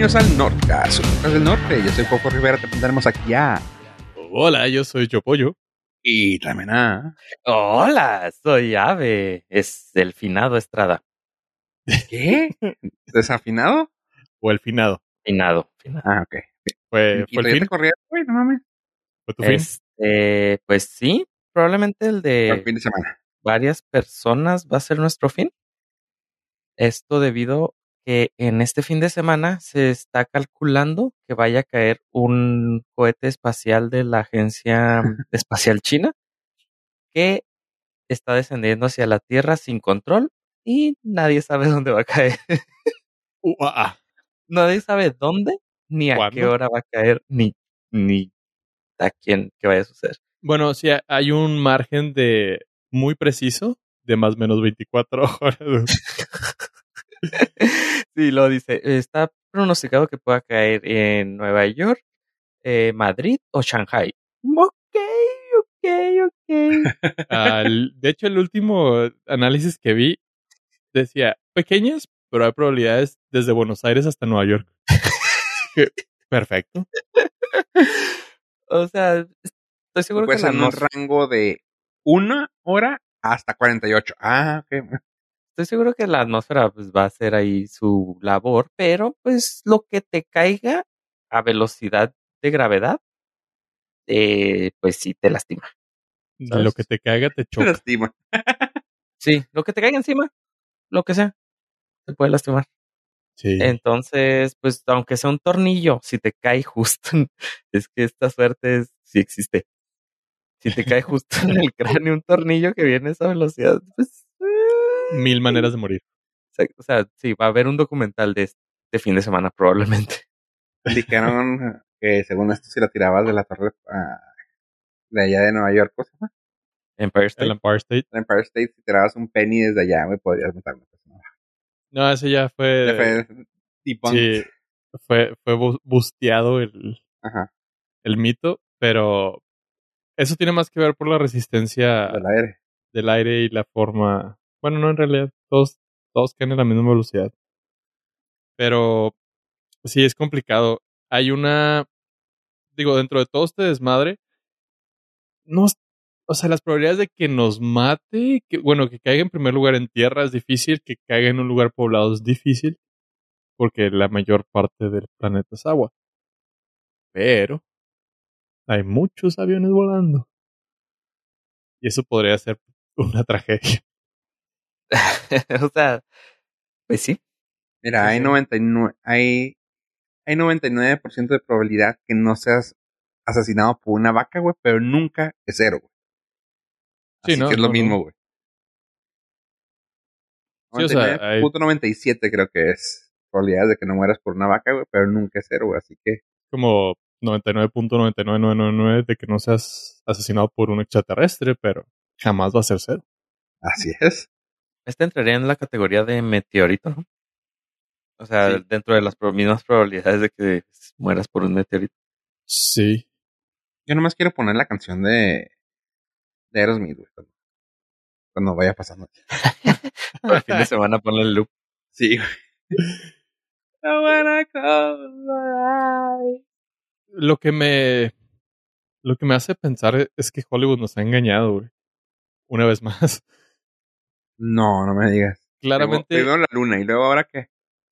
bienvenidos al Nordcast, del norte. Yo soy Coco Rivera, te presentaremos aquí a... Hola, yo soy Chopollo. Y también a... Hola, soy Ave. Es el finado Estrada. ¿Qué? ¿Desafinado? O el finado. Finado. finado. Ah, ok. Fue, ¿Y fue el fin. te corría, güey? No mames. Fue tu fin. Este, pues sí, probablemente el de fin de semana. varias personas va a ser nuestro fin. Esto debido que en este fin de semana se está calculando que vaya a caer un cohete espacial de la Agencia Espacial China que está descendiendo hacia la Tierra sin control y nadie sabe dónde va a caer. Uh, ah, ah. nadie sabe dónde, ni a qué hora va a caer, ni, ni a quién qué vaya a suceder. Bueno, sí, hay un margen de muy preciso de más o menos 24 horas. Sí, lo dice. Está pronosticado que pueda caer en Nueva York, eh, Madrid o Shanghai. Ok, ok, ok. Al- de hecho, el último análisis que vi decía pequeñas, pero hay probabilidades desde Buenos Aires hasta Nueva York. Perfecto. o sea, estoy seguro que en un rango de una hora hasta 48. Ah, ok. Estoy seguro que la atmósfera pues, va a hacer ahí su labor, pero pues lo que te caiga a velocidad de gravedad, eh, pues sí te lastima. ¿Sabes? Lo que te caiga te Te choca. lastima. Sí, lo que te caiga encima, lo que sea, te puede lastimar. Sí. Entonces, pues aunque sea un tornillo, si te cae justo, es que esta suerte es, sí existe. Si te cae justo en el cráneo un tornillo que viene a esa velocidad, pues... Mil maneras de morir. O sea, sí, va a haber un documental de este fin de semana probablemente. Dijeron que según esto, si la tirabas de la torre ah, de allá de Nueva York, cosa, ¿no? Empire State. El Empire State. La Empire State, si tirabas un penny desde allá, güey, podrías matar una persona. No, ese ya fue. Ya fue sí, fue, fue bu- busteado el, Ajá, el mito, pero eso tiene más que ver por la resistencia del aire. del aire y la forma. Bueno, no, en realidad, todos, todos caen a la misma velocidad. Pero sí, es complicado. Hay una. Digo, dentro de todo este desmadre, no. O sea, las probabilidades de que nos mate, que, bueno, que caiga en primer lugar en tierra es difícil, que caiga en un lugar poblado es difícil, porque la mayor parte del planeta es agua. Pero hay muchos aviones volando. Y eso podría ser una tragedia. o sea, pues sí. Mira, Sí, hay sí. 99, hay, hay 99% de probabilidad que no seas asesinado por una vaca, güey, pero nunca es cero, güey. Sí, Así no, que es lo no, mismo, no. güey. Sí, o sea, hay- 99.97 creo que es probabilidades de que no mueras por una vaca, güey, pero nunca es cero, güey. Así que Como 99.99999 de que no seas asesinado por un extraterrestre, pero jamás va a ser cero. así es. Este entraría en la categoría de meteorito, ¿no? O sea, Sí. dentro de las pro- mismas probabilidades de que mueras por un meteorito. Sí. Yo nomás quiero poner la canción de, de Aerosmith, güey, cuando, cuando vaya pasando. El fin de semana ponle el loop. Sí, güey. I wanna close my eyes. Lo que me. Lo que me hace pensar es que Hollywood nos ha engañado, güey. Una vez más. No, no me digas. Claramente, Primero la luna y luego ahora qué.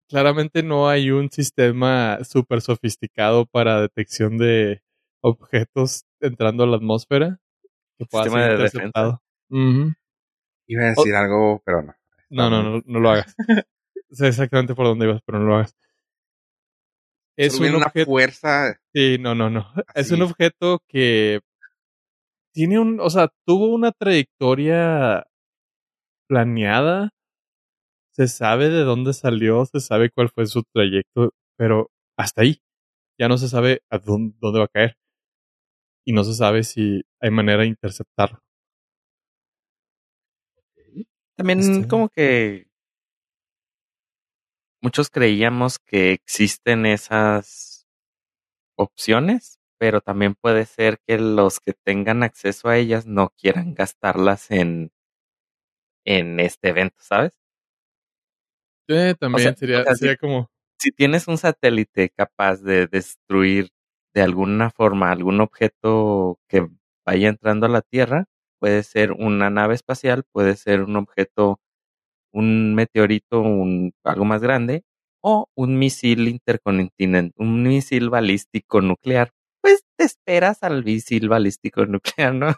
claramente no hay un sistema súper sofisticado para detección de objetos entrando a la atmósfera que pueda Sistema ser de interceptado. Ujú. Iba a decir algo, pero no. No, no, no, no lo hagas. sé exactamente por dónde ibas, pero no lo hagas. Es Solo un una objeto. fuerza. Sí, no, no, no. Es un objeto que tiene un, o sea, tuvo una trayectoria planeada. Se sabe de dónde salió, se sabe cuál fue su trayecto, pero hasta ahí. Ya no se sabe a dónde, dónde va a caer. Y no se sabe si hay manera de interceptarlo. También Este- como que muchos creíamos que existen esas opciones, pero también puede ser que los que tengan acceso a ellas no quieran gastarlas en, en este evento, ¿sabes? Eh, también sea, sería, o sea, sí. sería como, si tienes un satélite capaz de destruir de alguna forma algún objeto que vaya entrando a la Tierra, puede ser una nave espacial, puede ser un objeto, un meteorito, un, algo más grande, o un misil intercontinental, un misil balístico nuclear. Pues te esperas al misil balístico nuclear, ¿no?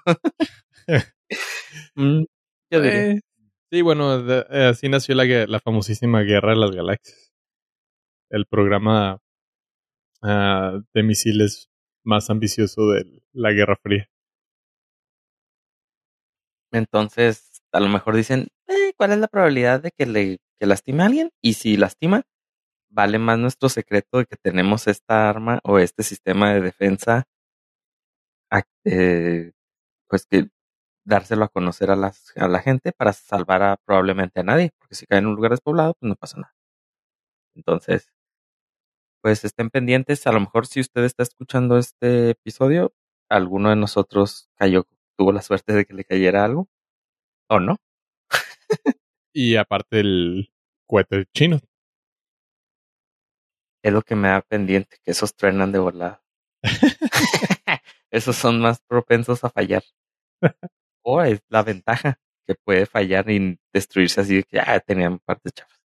Mm, yo diría. Eh, sí, bueno, eh, así nació la, la famosísima Guerra de las Galaxias. El programa ah, de misiles más ambicioso de la Guerra Fría. Entonces, a lo mejor dicen, "Eh, ¿cuál es la probabilidad de que le que lastime a alguien? Y si lastima, vale más nuestro secreto de que tenemos esta arma o este sistema de defensa, eh, pues que dárselo a conocer a, las, a la gente para salvar a probablemente a nadie, porque si cae en un lugar despoblado, pues no pasa nada. Entonces, pues estén pendientes, a lo mejor si usted está escuchando este episodio, alguno de nosotros cayó, tuvo la suerte de que le cayera algo, o no. Y aparte el cohete chino. Es lo que me da pendiente, que esos truenan de volada. esos son más propensos a fallar. O es la ventaja, que puede fallar y destruirse así que ya tenían partes chafas.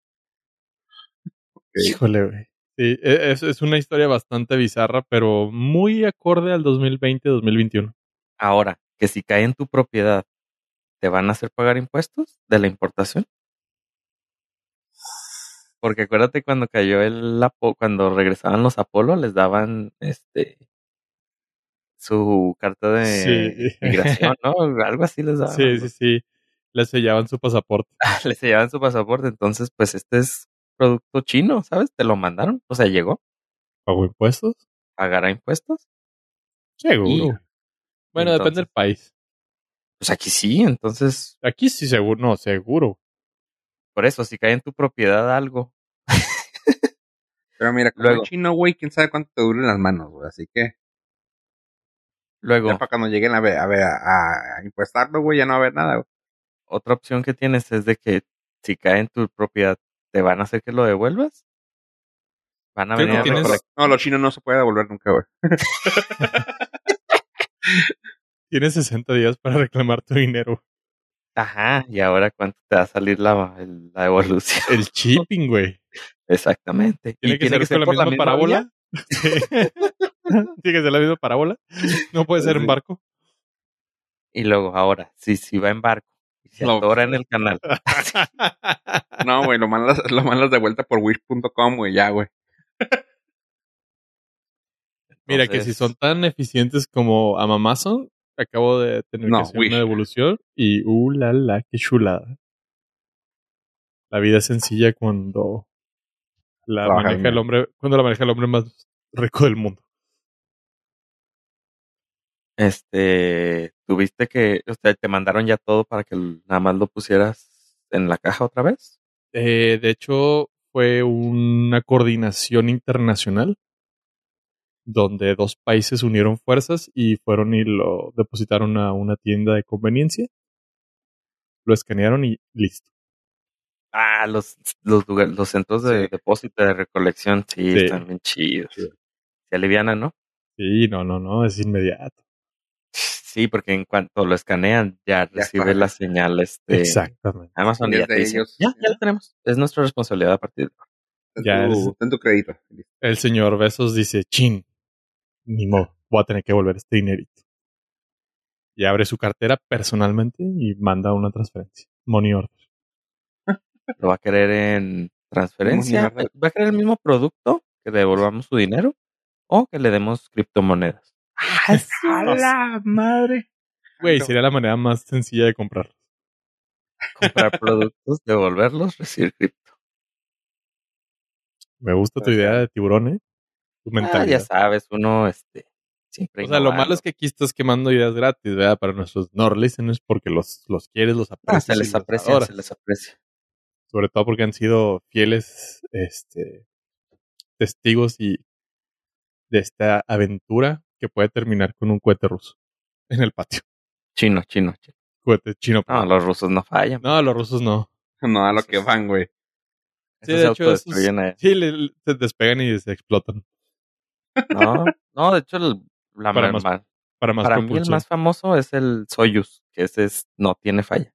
Híjole, güey. Sí, e- es, es una historia bastante bizarra, pero muy acorde al 2020-2021. Ahora, que si cae en tu propiedad, ¿te van a hacer pagar impuestos de la importación? Porque acuérdate cuando cayó el cuando regresaban los Apolo, les daban este su carta de Sí. migración, ¿no? Algo así les daban. Sí, sí, sí. Le sellaban su pasaporte. Les sellaban su pasaporte. Entonces, pues este es producto chino, ¿sabes? Te lo mandaron. O sea, llegó. ¿Pagó impuestos? ¿Pagará impuestos? Seguro. Y- bueno, depende del país. Pues aquí sí. Entonces, Aquí sí, seguro. No, seguro. por eso, si cae en tu propiedad algo, Pero mira, como Luego. es chino, güey, quién sabe cuánto te duren las manos, güey. Así que luego, ya para cuando lleguen a ver, a ver, a, a impuestarlo, güey, ya no va a haber nada, güey. otra opción que tienes es de que si cae en tu propiedad, ¿te van a hacer que lo devuelvas? Van a que venir a tienes-. No, los chinos no se puede devolver nunca, güey. Tienes 60 días para reclamar tu dinero. Ajá, y ahora cuánto te va a salir la, el- la devolución. El shipping, güey. Exactamente. ¿Tiene y que ser con la misma vía. parábola? Sí. ¿Tiene que ser la misma parábola? ¿No puede ser en Sí. barco? Y luego, ahora, si, si va en barco y se No. atora en el canal, No, güey, lo mandas, lo mandas de vuelta por wish.com, güey, ya, güey. Mira, que si son tan eficientes como Amazon, acabo de tener No, que hacer Wish. una devolución y uh la la, qué chulada. La vida es sencilla cuando la maneja el hombre, cuando la maneja el hombre más rico del mundo. Este, tuviste que, o sea, te mandaron ya todo para que nada más lo pusieras en la caja otra vez. Eh, de hecho, fue una coordinación internacional donde dos países unieron fuerzas y fueron y lo depositaron a una tienda de conveniencia. Lo escanearon y listo. Ah, los, los, centros de Sí. depósito de recolección, sí, Sí. están bien chidos. Se alivianan, ¿no? Sí, no, no, no, es inmediato. Sí, porque en cuanto lo escanean, ya, recibe está. la señal este Exactamente. Amazon y ya Desde te dice, ellos. ya, ya lo tenemos. Es nuestra responsabilidad a partir de ahora. Ya tu, es- ten tu crédito. El señor Besos dice, chin, ni modo, voy a tener que volver este dinerito. Y abre su cartera personalmente y manda una transferencia. Money order. Lo va a querer en transferencia. Va a querer el mismo producto, que devolvamos su dinero, o que le demos criptomonedas. Ah, ¡A la madre! Güey, sería la manera más sencilla de comprarlos. Comprar productos, devolverlos, recibir cripto. Me gusta tu idea ya. de tiburón, ¿eh? Tu Ah, ya mentalidad. sabes, uno este siempre o sea, lo malo es que aquí estás quemando ideas gratis, ¿verdad? Para nuestros no listeners porque los, los quieres, los Ah, aprecias. se y les aprecia, adoras. se les aprecia. Sobre todo porque han sido fieles este, testigos y de esta aventura que puede terminar con un cohete ruso en el patio. Chino, chino, chino. Cohete chino. No, los rusos no fallan. No, los rusos no. No, a lo que van, güey. Sí, de hecho, esos- sí, le- le- se despegan y se explotan. No, no, de hecho, el- la Para más Para más para mí el más famoso es el Soyuz, que ese es, no tiene falla.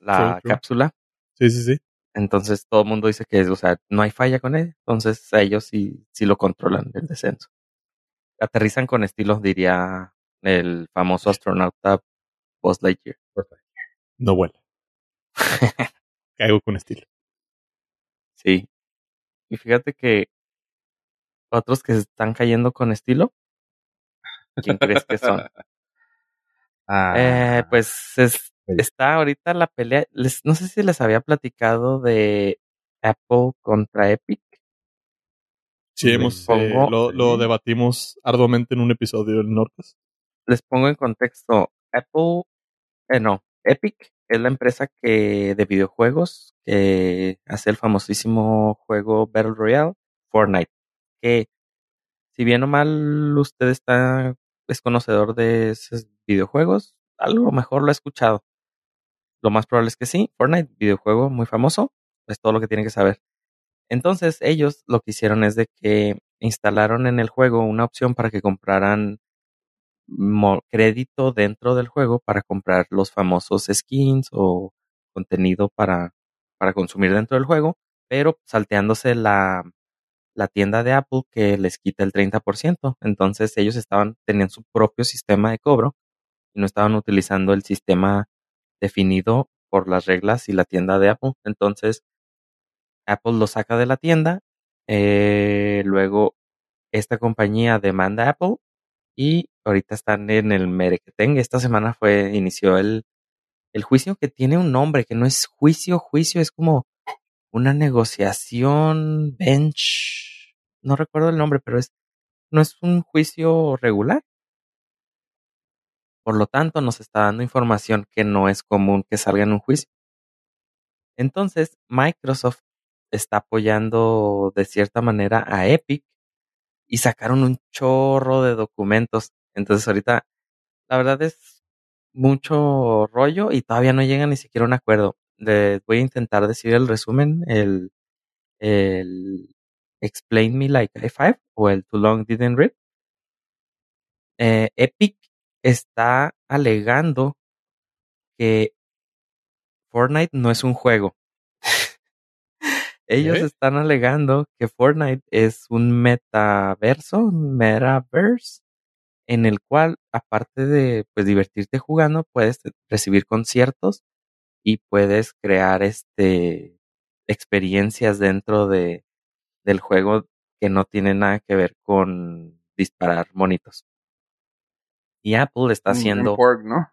La cápsula, Sí, sí, sí. Entonces todo el mundo dice que, o sea, no hay falla con él, entonces a ellos sí, sí lo controlan el descenso. Aterrizan con estilo, diría el famoso astronauta Buzz Lightyear. No vuela. Caigo con estilo. Sí. Y fíjate que otros que se están cayendo con estilo, ¿quién crees que son? Ah, Eh, pues es-. Está ahorita la pelea. Les, no sé si les había platicado de Apple contra Epic. Sí, hemos, eh, lo, lo debatimos arduamente en un episodio del Norcas. Les pongo en contexto. Apple, eh, no, Epic es la empresa que de videojuegos que hace el famosísimo juego Battle Royale, Fortnite. Que si bien o mal usted está es conocedor de esos videojuegos, algo mejor lo ha escuchado. Lo más probable es que sí. Fortnite, videojuego muy famoso, es todo lo que tiene que saber. Entonces, ellos lo que hicieron es de que instalaron en el juego una opción para que compraran crédito dentro del juego para comprar los famosos skins o contenido para, para consumir dentro del juego, pero salteándose la, la tienda de Apple que les quita el 30%. Entonces ellos estaban, tenían su propio sistema de cobro y no estaban utilizando el sistema definido por las reglas y la tienda de Apple. Entonces Apple lo saca de la tienda, eh, luego esta compañía demanda a Apple y ahorita están en el merequetengue. Esta semana fue, inició el, el juicio que tiene un nombre, que no es juicio, juicio, es como una negociación, bench, no recuerdo el nombre, pero es, no es un juicio regular. Por lo tanto, nos está dando información que no es común que salga en un juicio. Entonces, Microsoft está apoyando de cierta manera a Epic y sacaron un chorro de documentos. Entonces, ahorita, la verdad es mucho rollo y todavía no llega ni siquiera un acuerdo. Voy a intentar decir el resumen, el, el Explain Me Like I5 o el Too Long Didn't Read. Eh, Epic está alegando que Fortnite no es un juego. Ellos están alegando que Fortnite es un metaverso, metaverse, en el cual, aparte de pues divertirte jugando, puedes recibir conciertos y puedes crear este experiencias dentro de del juego que no tienen nada que ver con disparar monitos. Y Apple está haciendo ¿no?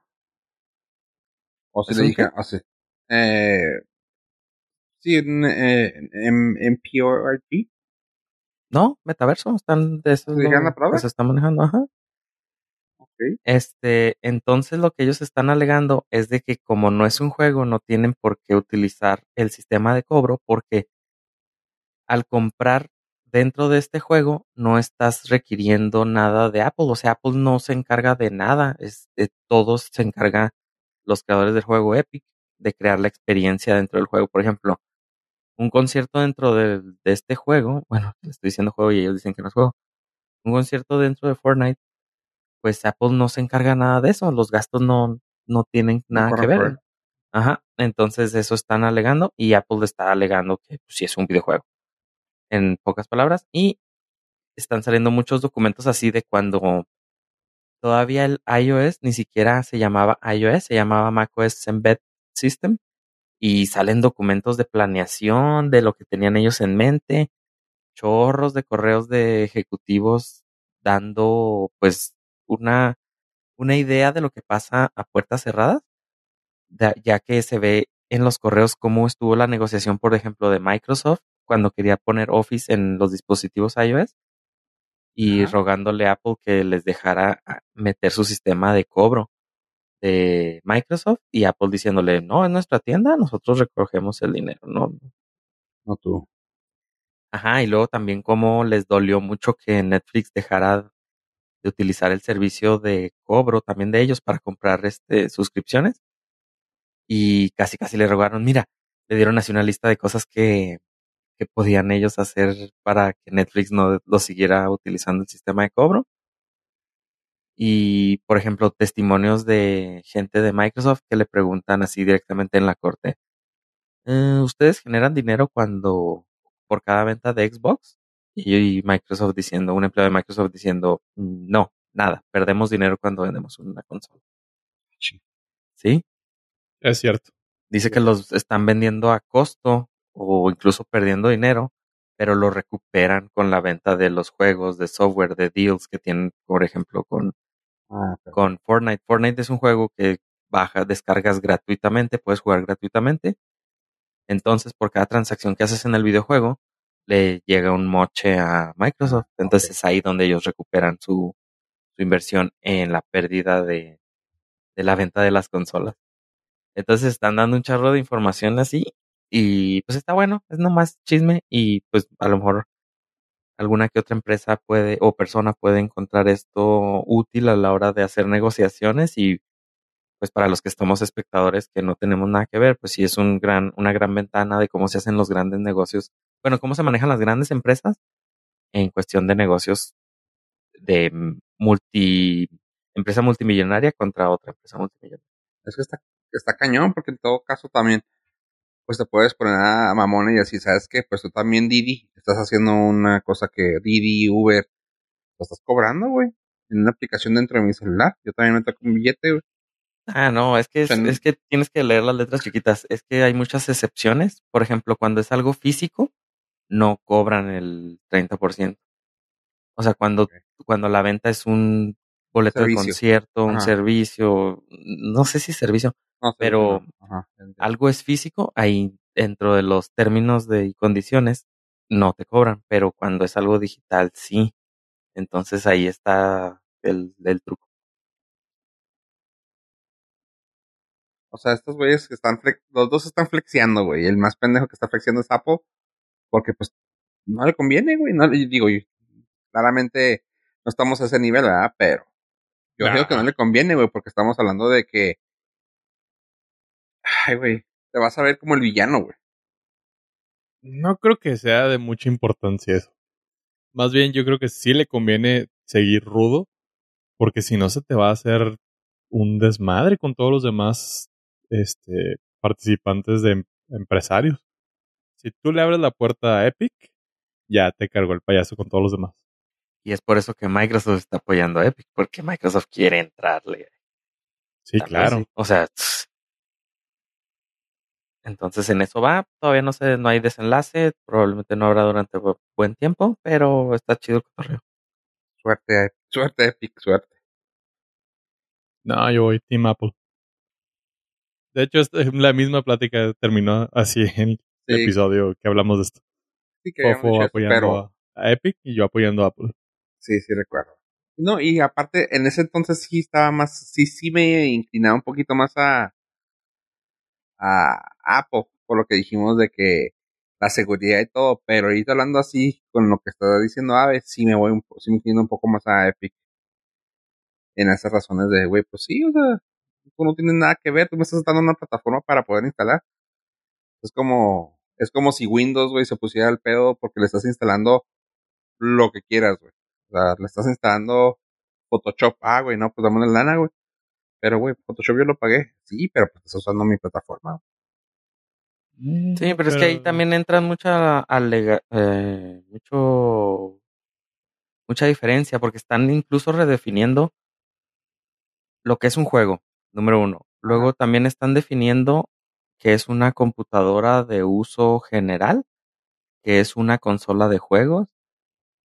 O si ¿Es le un dije, qué? o sí. Eh, sí, en, eh, en, en PRG. no metaverso, están de eso es ¿Se se está manejando, ajá. Ok. Este, entonces lo que ellos están alegando es de que como no es un juego, no tienen por qué utilizar el sistema de cobro porque al comprar dentro de este juego no estás requiriendo nada de Apple, o sea, Apple no se encarga de nada, es de todos se encarga los creadores del juego Epic de crear la experiencia dentro del juego, por ejemplo, un concierto dentro de, de este juego, bueno, le estoy diciendo juego y ellos dicen que no es juego, un concierto dentro de Fortnite pues Apple no se encarga nada de eso, los gastos no, no tienen nada que por ver. Ajá, entonces eso están alegando y Apple está alegando que pues, sí es un videojuego, en pocas palabras, y están saliendo muchos documentos así de cuando todavía el iOS ni siquiera se llamaba iOS, se llamaba macOS Embed System, y salen documentos de planeación, de lo que tenían ellos en mente, chorros de correos de ejecutivos dando pues una, una idea de lo que pasa a puertas cerradas, da- ya que se ve en los correos cómo estuvo la negociación, por ejemplo, de Microsoft cuando quería poner Office en los dispositivos iOS y Ajá. rogándole a Apple que les dejara ah, meter su sistema de cobro de Microsoft y Apple diciéndole, no, es nuestra tienda, nosotros recogemos el dinero, no, No tú. Ajá, y luego también cómo les dolió mucho que Netflix dejara de utilizar el servicio de cobro también de ellos para comprar este suscripciones. Y casi casi le rogaron, mira, le dieron así una lista de cosas que, que podían ellos hacer para que Netflix no lo siguiera utilizando el sistema de cobro. Y, por ejemplo, testimonios de gente de Microsoft que le preguntan así directamente en la corte. "Eh, ¿Ustedes generan dinero cuando por cada venta de Xbox? Y, Microsoft diciendo, un empleado de Microsoft diciendo, "Mm, no, nada, perdemos dinero cuando vendemos una consola. Sí. ¿Sí? Es cierto. Dice que los están vendiendo a costo o incluso perdiendo dinero, pero lo recuperan con la venta de los juegos, de software, de deals que tienen, por ejemplo, con, Ah, con Fortnite. Fortnite es un juego que baja, descargas gratuitamente, puedes jugar gratuitamente. Entonces, por cada transacción que haces en el videojuego, le llega un moche a Microsoft. Entonces es ahí donde ellos recuperan su, su inversión en la pérdida de, de la venta de las consolas. Entonces están dando un charro de información así y pues está bueno, es nomás chisme y pues a lo mejor alguna que otra empresa puede o persona puede encontrar esto útil a la hora de hacer negociaciones y pues para los que estamos espectadores que no tenemos nada que ver, pues sí es un gran, una gran ventana de cómo se hacen los grandes negocios, bueno, cómo se manejan las grandes empresas en cuestión de negocios de multi, empresa multimillonaria contra otra empresa multimillonaria. Es que está, está cañón, porque en todo caso también, pues te puedes poner a mamona y así, ¿sabes qué? Pues tú también, Didi, estás haciendo una cosa que Didi, Uber, lo estás cobrando, güey, en una aplicación dentro de mi celular. Yo también me toco un billete, güey. Ah, no, es que es, O sea, n- es que tienes que leer las letras chiquitas. Es que hay muchas excepciones. Por ejemplo, cuando es algo físico, no cobran el 30%. O sea, cuando, cuando la venta es un boleto de concierto, un Ajá. servicio, no sé si servicio, No, sí, Pero no, ajá, algo es físico, ahí dentro de los términos de y condiciones no te cobran, pero cuando es algo digital sí. Entonces ahí está el, el truco. O sea, estos güeyes que están, flex- los dos están flexiando, güey. El más pendejo que está flexiando es Apple, porque pues no le conviene, güey. No, y digo, claramente no estamos a ese nivel, ¿verdad? Pero yo Nah. digo que no le conviene, güey, porque estamos hablando de que, ay, güey, te vas a ver como el villano, güey. No creo que sea de mucha importancia eso. Más bien yo creo que sí le conviene seguir rudo, porque si no se te va a hacer un desmadre con todos los demás este, participantes de em- empresarios. Si tú le abres la puerta a Epic, ya te cargó el payaso con todos los demás. Y es por eso que Microsoft está apoyando a Epic, porque Microsoft quiere entrarle. Sí, claro. sí. O sea, tss. Entonces en eso va. Todavía no sé, no hay desenlace. Probablemente no habrá durante bu- buen tiempo, pero está chido el cotorreo. Suerte, suerte, Epic, suerte. No, yo voy Team Apple. De hecho, esta- la misma plática terminó así en el Sí, episodio que hablamos de esto. sí que eso, apoyando pero a Epic y yo apoyando a Apple. sí, sí recuerdo. No, y aparte, en ese entonces sí estaba más, sí, sí me inclinaba un poquito más a, a Apple, por lo que dijimos de que la seguridad y todo, pero ahorita hablando así, con lo que está diciendo Ave, sí me voy un, sí me inclino un poco más a Epic. En esas razones de, güey, pues sí, o sea, tú no tienes nada que ver, tú me estás dando una plataforma para poder instalar. Es como, es como si Windows, güey, se pusiera al pedo porque le estás instalando lo que quieras, güey. O sea, le estás instalando Photoshop. Ah, güey, no, pues dame la lana, güey. Pero, güey, Photoshop yo lo pagué. Sí, pero pues estás usando mi plataforma. Sí, pero, es que ahí también entra mucha alega, eh, mucho mucha diferencia porque están incluso redefiniendo lo que es un juego, número uno. Luego también están definiendo que es una computadora de uso general, que es una consola de juegos,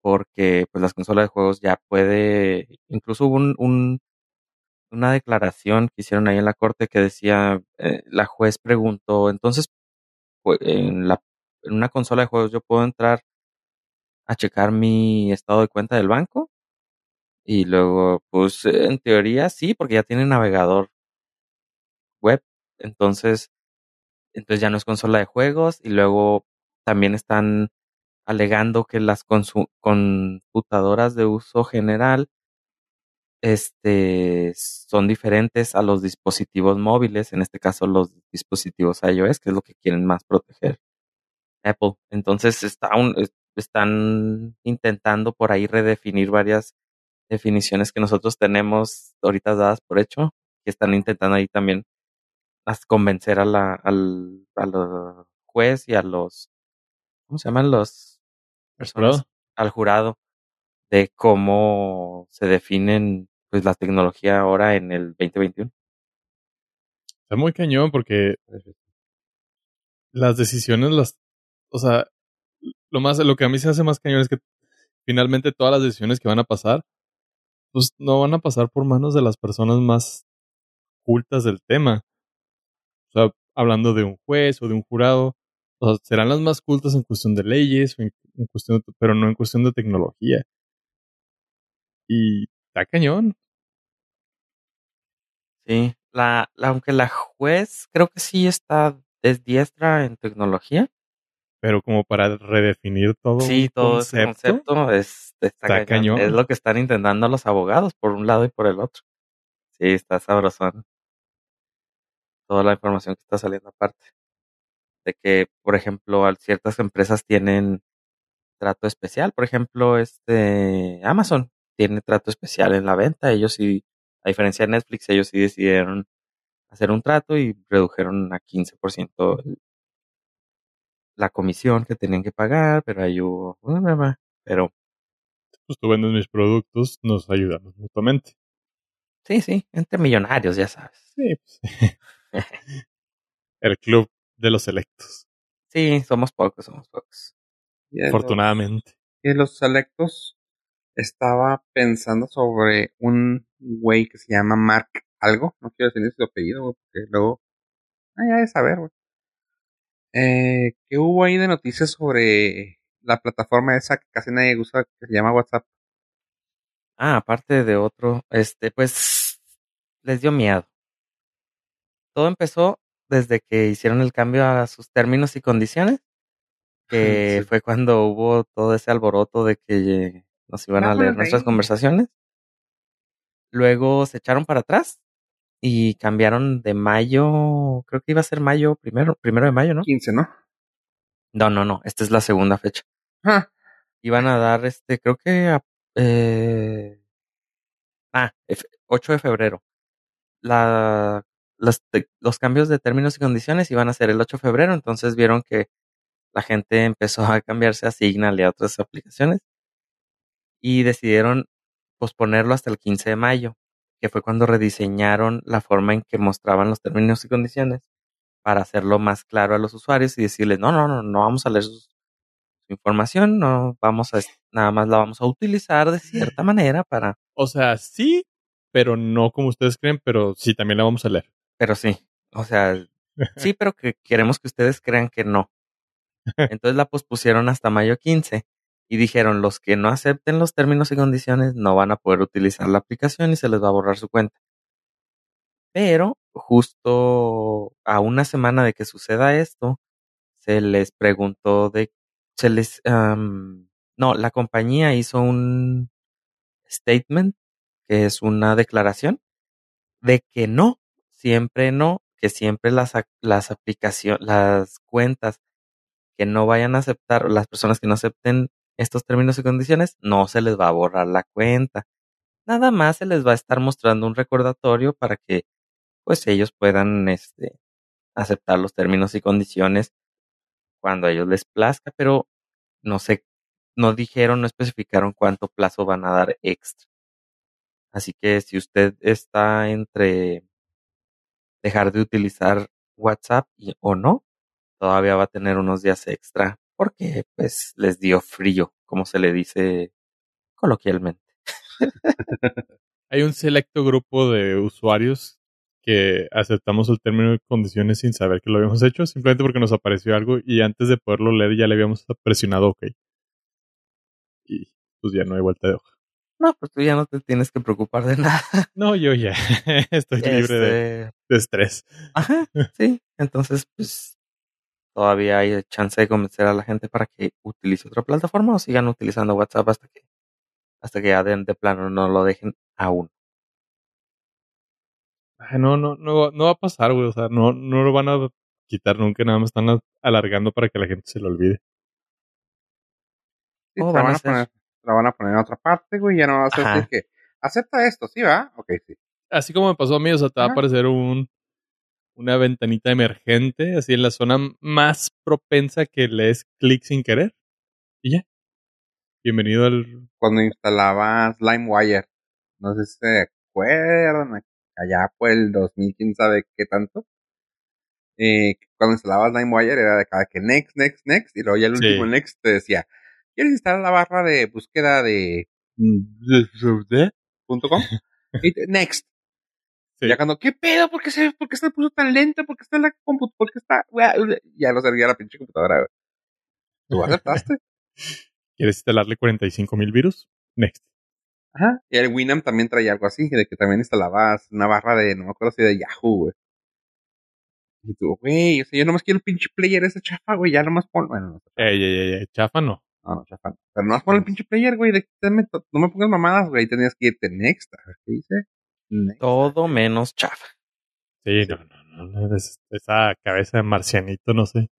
porque pues las consolas de juegos ya puede, incluso hubo un, un- una declaración que hicieron ahí en la corte que decía, eh, la juez preguntó, entonces en, la, en una consola de juegos yo puedo entrar a checar mi estado de cuenta del banco y luego pues en teoría sí porque ya tiene navegador web entonces entonces ya no es consola de juegos y luego también están alegando que las computadoras de uso general este, son diferentes a los dispositivos móviles, en este caso los dispositivos iOS, que es lo que quieren más proteger Apple. Entonces está un, están intentando por ahí redefinir varias definiciones que nosotros tenemos ahorita dadas por hecho, que están intentando ahí también convencer a la, al, al juez y a los, ¿cómo se llaman los personas? Al jurado de cómo se definen pues la tecnología ahora en el 2021. Está muy cañón porque las decisiones las, o sea, lo más, lo que a mí se hace más cañón es que finalmente todas las decisiones que van a pasar, pues no van a pasar por manos de las personas más cultas del tema. O sea, hablando de un juez o de un jurado, serán las más cultas en cuestión de leyes, en, cuestión pero no en cuestión de tecnología. Y está cañón. Sí, la, aunque la juez creo que sí está diestra en tecnología. Pero como para redefinir todo. Sí, todo ese concepto es, está, cañón. Es lo que están intentando los abogados por un lado y por el otro. Sí, está sabrosón. Toda la información que está saliendo aparte. De que, por ejemplo, ciertas empresas tienen trato especial. Por ejemplo, este Amazon tiene trato especial en la venta. Ellos sí, a diferencia de Netflix, ellos sí decidieron hacer un trato y redujeron a 15% la comisión que tenían que pagar, pero ahí hubo, pero... Pues tú vendes mis productos, nos ayudamos mutuamente. Sí, sí, entre millonarios, ya sabes. Sí, pues. El club de los selectos. Sí, somos pocos, somos pocos. Afortunadamente. Y los selectos estaba pensando sobre un güey que se llama Mark algo, no quiero decir su apellido, porque luego, ah, ya de saber, güey. Eh, ¿Qué hubo ahí de noticias sobre la plataforma esa que casi nadie usa, que se llama WhatsApp? Ah, aparte de otro, este, pues les dio miedo. Todo empezó desde que hicieron el cambio a sus términos y condiciones, que fue cuando hubo todo ese alboroto de que nos iban a leer nuestras conversaciones. Luego se echaron para atrás y cambiaron de mayo, creo que iba a ser mayo primero, primero de mayo, ¿no? 15, ¿no? No, no, no, esta es la segunda fecha. Ah. Iban a dar, este, creo que, eh, ah, 8 de febrero. La, los, los cambios de términos y condiciones iban a ser el 8 de febrero, entonces vieron que la gente empezó a cambiarse a Signal y a otras aplicaciones y decidieron posponerlo hasta el 15 de mayo que fue cuando rediseñaron la forma en que mostraban los términos y condiciones para hacerlo más claro a los usuarios y decirles, no, no, no, no vamos a leer su, información, no vamos a, nada más la vamos a utilizar de cierta manera para... O sea, sí, pero no como ustedes creen, pero sí, también la vamos a leer. Pero sí, o sea, sí, pero que queremos que ustedes crean que no. Entonces la pospusieron hasta mayo 15 y dijeron los que no acepten los términos y condiciones no van a poder utilizar la aplicación y se les va a borrar su cuenta. Pero justo a una semana de que suceda esto, se les preguntó de, se les, no, la compañía hizo un statement, que es una declaración, de que no, siempre no, que siempre las, las aplicaciones, las cuentas que no vayan a aceptar, las personas que no acepten estos términos y condiciones, no se les va a borrar la cuenta. Nada más se les va a estar mostrando un recordatorio para que pues ellos puedan este, aceptar los términos y condiciones cuando a ellos les plazca, pero no sé, no dijeron, no especificaron cuánto plazo van a dar extra. Así que si usted está entre dejar de utilizar WhatsApp y, o no, todavía va a tener unos días extra porque pues les dio frío, como se le dice coloquialmente. Hay un selecto grupo de usuarios que aceptamos el término y condiciones sin saber que lo habíamos hecho, simplemente porque nos apareció algo y antes de poderlo leer ya le habíamos presionado OK. Y pues ya no hay vuelta de hoja. No, pues tú ya no te tienes que preocupar de nada. No, yo ya estoy libre de, este de, estrés. Ajá, sí. Entonces, pues todavía hay chance de convencer a la gente para que utilice otra plataforma o sigan utilizando WhatsApp hasta que hasta que ya de, de plano no lo dejen aún. Ay, no, no, no, no va a pasar, güey. O sea, no, no lo van a quitar nunca, nada más están alargando para que la gente se lo olvide. Sí, ¿Cómo te la van a van a hacer? poner, te la van a poner en otra parte, güey, ya no vas a decir que acepta esto, ¿sí va? Ok, sí. Así como me pasó a mí, o sea, te va a aparecer un una ventanita emergente, así en la zona más propensa que lees clic sin querer. Y ya. Bienvenido al Cuando instalabas LimeWire, no sé si se acuerdan, allá por el 2000, quién sabe qué tanto. Eh, cuando instalabas LimeWire era de cada que next, next, next, y luego ya el Sí. último next te decía, ¿quieres instalar la barra de búsqueda de punto .com? Y te- next. Sí. Ya cuando, ¿qué pedo? ¿Por qué se, por qué se puso tan lento? ¿Por qué está la computadora? ¿Por qué está? Ya no servía la pinche computadora, güey. ¿Tú aceptaste? ¿Quieres instalarle 45 mil virus? Next. Ajá. Y el Winamp también traía algo así, de que también instalabas una barra de, no me acuerdo si de Yahoo, güey. Y tú, güey, o sea, yo nomás quiero el pinche player ese chafa, güey, ya nomás pon, bueno, no, Ey, ey, ey, chafa no. no, no, chafa. no. Pero nomás pon el pinche player, güey, de no me pongas mamadas, güey, tenías que irte next, a ver qué dice. Todo menos chafa. Sí, no, no, no, no, es- esa cabeza de marcianito, no sé.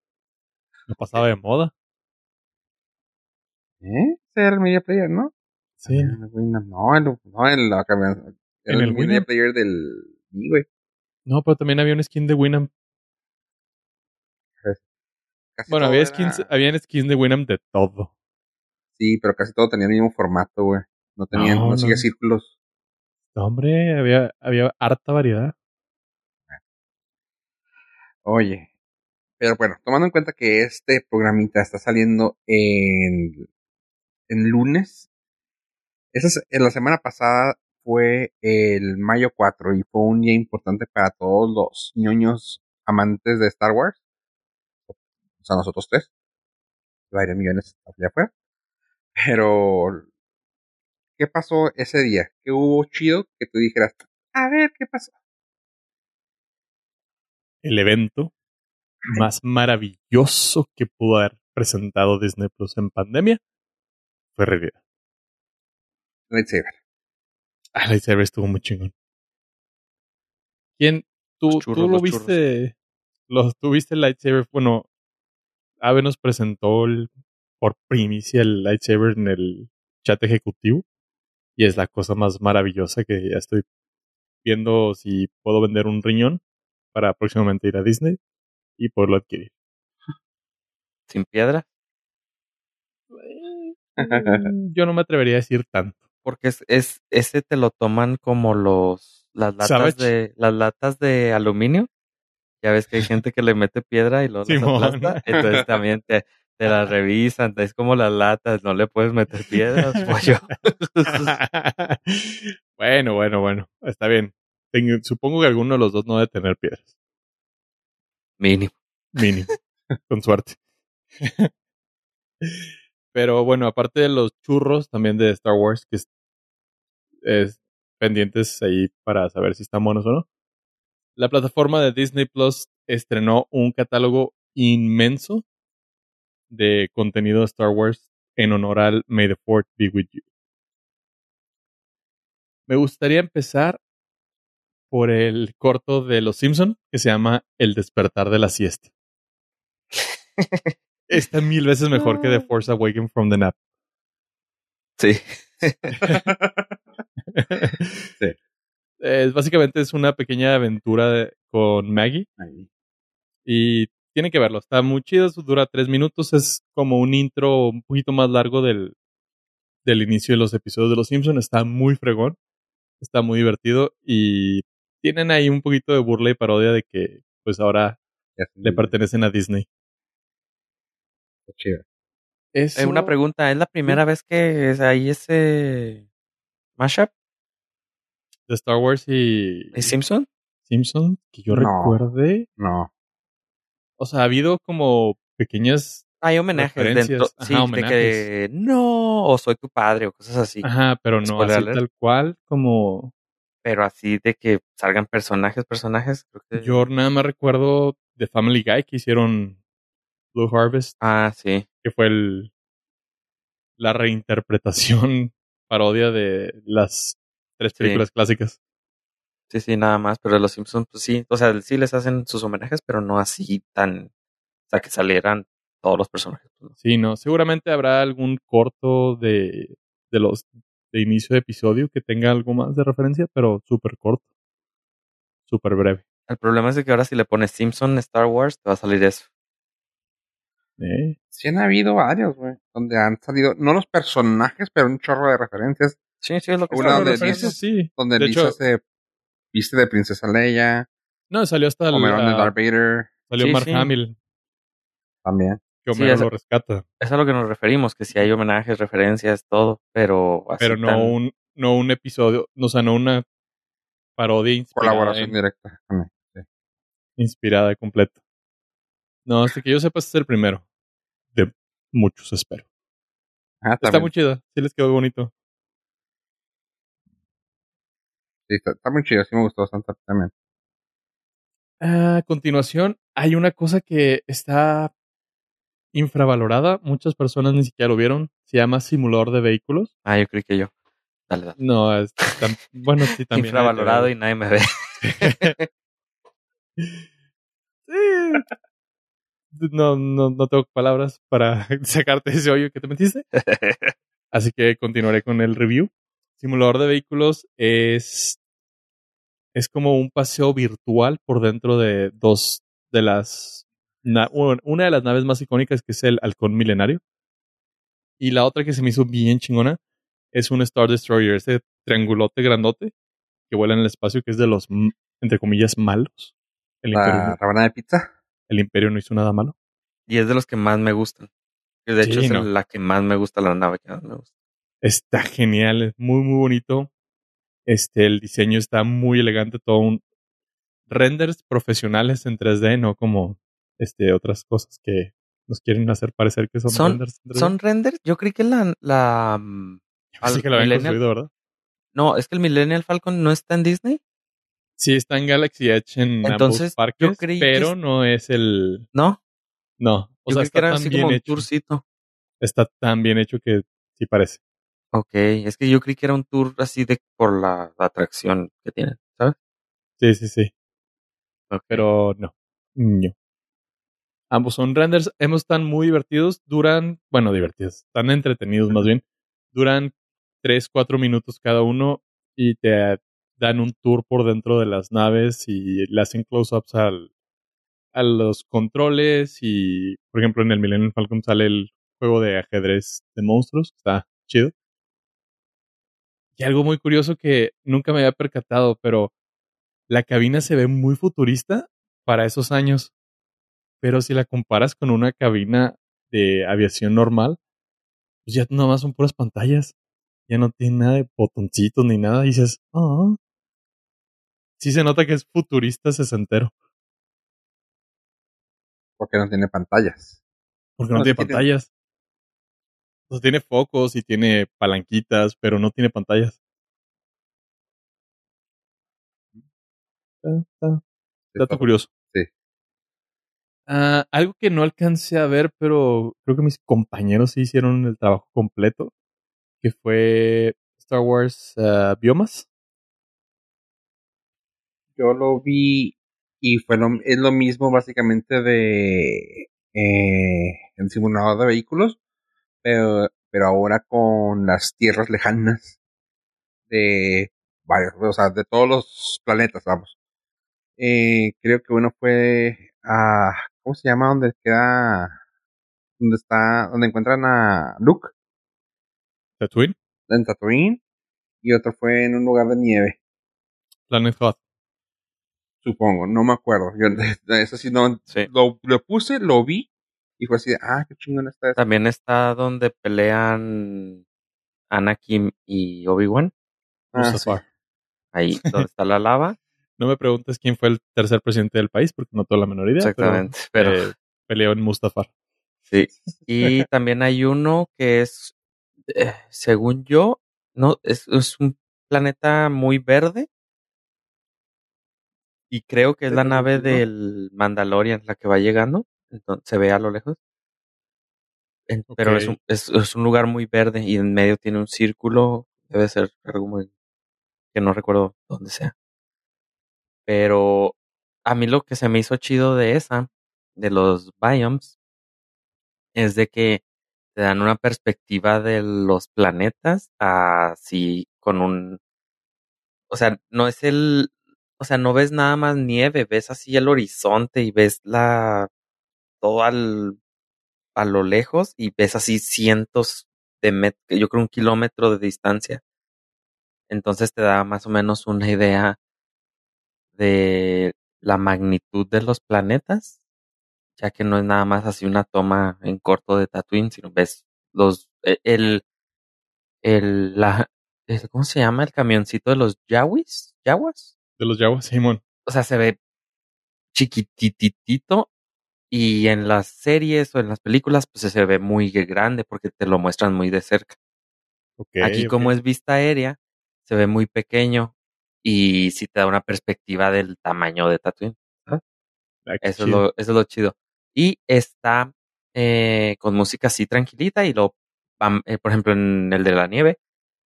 No pasaba de moda. ¿Eh? Ese era el media player, ¿no? Sí. Ah, el no, el, no, el, la era ¿En el, el media player del, sí, güey. No, pero también había un skin de Winamp. Casi Bueno, había era- skins, había skins de Winamp de todo. Sí, pero casi todo tenía el mismo formato, güey. No tenían, No, no, círculos. No, hombre, había, había harta variedad. Oye, pero bueno, tomando en cuenta que este programita está saliendo en, en lunes, esa es- en la semana pasada fue el mayo 4 y fue un día importante para todos los ñoños amantes de Star Wars. O sea, nosotros tres. Varios millones allá afuera. Pero, ¿qué pasó ese día? ¿Qué hubo chido que tú dijeras, a ver, ¿qué pasó? El evento más maravilloso que pudo haber presentado Disney Plus en pandemia fue realidad. Lightsaber. Ah, Lightsaber estuvo muy chingón. ¿Quién? ¿Tú, Los churros, tú lo los viste? Lo, ¿Tú viste el lightsaber? Bueno, Ave nos presentó el- por primicia el lightsaber en el chat ejecutivo. Y es la cosa más maravillosa que ya estoy viendo si puedo vender un riñón para próximamente ir a Disney y poderlo adquirir. Sin piedra. Mm, Yo no me atrevería a decir tanto. Porque es, es, ese te lo toman como los, las latas Savage. de, las latas de aluminio. Ya ves que hay gente que le mete piedra y las Simón. aplasta. Entonces también te, te las revisan. Es como las latas, no le puedes meter piedras, pollo. bueno, bueno, bueno. Está bien. Supongo que alguno de los dos no debe tener piedras. Mínimo. Mínimo. Con suerte. Pero bueno, aparte de los churros también de Star Wars, que es, es pendientes ahí para saber si están buenos o no. La plataforma de Disney Plus estrenó un catálogo inmenso de contenido de Star Wars en honor al May the Fourth be with you. Me gustaría empezar por el corto de Los Simpson que se llama El despertar de la siesta. Está mil veces mejor que The Force Awakens from the Nap. Sí. Sí. Es, básicamente es una pequeña aventura de- con Maggie Ahí. y tienen que verlo. Está muy chido, eso dura tres minutos. Es como un intro un poquito más largo del, del inicio de los episodios de Los Simpsons. Está muy fregón, está muy divertido y tienen ahí un poquito de burla y parodia de que pues ahora le pertenecen a Disney. Chido. Eh, una pregunta, ¿es la primera vez que es ahí ese mashup de Star Wars y de Simpson? Simpson que yo No. recuerde. No. O sea, ha habido como pequeñas Hay homenajes dentro, ajá, sí, de homenajes. que no, o soy tu padre, o cosas así. Ajá, pero no así tal cual como Pero así de que salgan personajes, personajes, creo que. yo nada más recuerdo de Family Guy que hicieron Blue Harvest, Ah, sí. que fue el la reinterpretación parodia de las tres Sí. películas clásicas. Sí, sí, nada más, pero los Simpsons, pues sí, o sea, sí les hacen sus homenajes, pero no así tan, o sea, que salieran todos los personajes. pues, no. Sí, no. Seguramente habrá algún corto de, de los de inicio de episodio que tenga algo más de referencia, pero súper corto. Súper breve. El problema es de que ahora si le pones Simpson Star Wars, te va a salir eso. Eh, Sí han habido varios, güey, donde han salido, no los personajes, pero un chorro de referencias, Sí, sí, es lo que Una donde sí. donde De Lisa hecho- se viste de princesa Leia, No, salió hasta el, Homer de Darth Vader, salió Sí, Mark sí. Hamill, también. que Sí, Homero lo rescata. Es a lo que nos referimos, que si hay homenajes, referencias, todo, pero así Pero no tan- un, no un episodio, o sea, no una parodia inspirada, Colaboración en- directa. inspirada completa. No, hasta que yo sepa, este es el primero. De muchos, espero. Ah, Está muy chida, sí les quedó bonito. Sí, está, está muy chido, sí me gustó bastante también. A continuación, hay una cosa que está infravalorada. Muchas personas ni siquiera lo vieron. Se llama simulador de vehículos. Ah, yo creí que yo. Dale, dale. No, es tan- bueno, sí, también. Infravalorado y nadie me ve. Sí. No, no, no tengo palabras para sacarte ese hoyo que te metiste. Así que continuaré con el review. Simulador de vehículos es, es como un paseo virtual por dentro de dos de las... una de las naves más icónicas que es el Halcón Milenario. Y la otra que se me hizo bien chingona es un Star Destroyer, ese triangulote grandote que vuela en el espacio que es de los, entre comillas, malos. El imperio, La rabana de pizza. el imperio no hizo nada malo. y es de los que más me gustan. De hecho, Sí, es no. la que más me gusta, la nave que más me gusta. Está genial, es muy, muy bonito. Este, el diseño está muy elegante, todo un renders profesionales en 3D, no como este otras cosas que nos quieren hacer parecer que son, Son- renders en 3D. ¿Son renders? Yo creí que la... la mm, Así que lo habían construido, ¿verdad? No, es que el Millennial Falcon no está en Disney. Sí, está en Galaxy Edge en Entonces, ambos parques, yo creí que pero es- no es el... No, No, o yo sea, creí que está era tan así bien como un hecho. tourcito. Está tan bien hecho que sí parece. Ok, es que yo creí que era un tour así de por la, la atracción que tienen, ¿sabes? Sí, sí, sí. Pero no. No. Ambos son renders. Ambos están muy divertidos. Duran, bueno, divertidos. Están entretenidos más bien. Duran 3, 4 minutos cada uno y te dan un tour por dentro de las naves y le hacen close-ups al, a los controles y, por ejemplo, en el Millennium Falcon sale el juego de ajedrez de monstruos. Está chido. Y algo muy curioso que nunca me había percatado, pero la cabina se ve muy futurista para esos años. Pero si la comparas con una cabina de aviación normal, pues ya nomás son puras pantallas. Ya no tiene nada de botoncitos ni nada. Y dices, ah. Sí se nota que es futurista sesentero. Porque no tiene pantallas. Porque no, tiene. pantallas. O sea, tiene focos y tiene palanquitas, pero no tiene pantallas. Dato curioso. Sí. Ah, algo que no alcancé a ver, pero creo que mis compañeros sí hicieron el trabajo completo, que fue Star Wars ah, Biomas. Yo lo vi y fue lo, es lo mismo básicamente de eh, el simulador de vehículos, pero, pero ahora con las tierras lejanas de varios, o sea, de todos los planetas, vamos. Eh, creo que uno fue a, ¿cómo se llama? Donde queda, donde está, donde encuentran a Luke Tatooine, en Tatooine, y otro fue en un lugar de nieve. Planet Hoth. Supongo, no me acuerdo. Yo, eso sí no. Sí. Lo, lo puse, lo vi y fue así de, ah, qué chingón está esto. También está donde pelean Anakin y Obi-Wan. Ah, sí. Ahí donde está la lava. No me preguntes quién fue el tercer presidente del país, porque no tengo la menor idea. Exactamente. Pero, Pero, eh, peleó en Mustafar. sí. Y también hay uno que es, eh, según yo, no, es, es un planeta muy verde. Y creo que es la ¿Verde nave del Mandalorian la que va llegando. Entonces, se ve a lo lejos. En- Pero es un, es, es un lugar muy verde y en medio tiene un círculo. Debe ser algo muy que no recuerdo dónde sea. Pero a mí lo que se me hizo chido de esa, de los biomes, es de que te dan una perspectiva de los planetas así con un... O sea, no es el... O sea, no ves nada más nieve, ves así el horizonte y ves la... todo al... a lo lejos y ves así cientos de metros, yo creo un kilómetro de distancia. Entonces te da más o menos una idea de la magnitud de los planetas, ya que no es nada más así una toma en corto de Tatooine, sino ves los e, el el la el- ¿cómo se llama? el camioncito de los Yawis, Yawas. De los Yawas, Simón. O sea, se ve chiquititito y en las series o en las películas pues se ve muy grande porque te lo muestran muy de cerca. Aquí como es vista aérea, se ve muy pequeño y sí te da una perspectiva del tamaño de Tatooine. Ah, Eso es, lo, eso es lo chido. Y está eh, con música así tranquilita y lo van, eh, por ejemplo, en el de la nieve,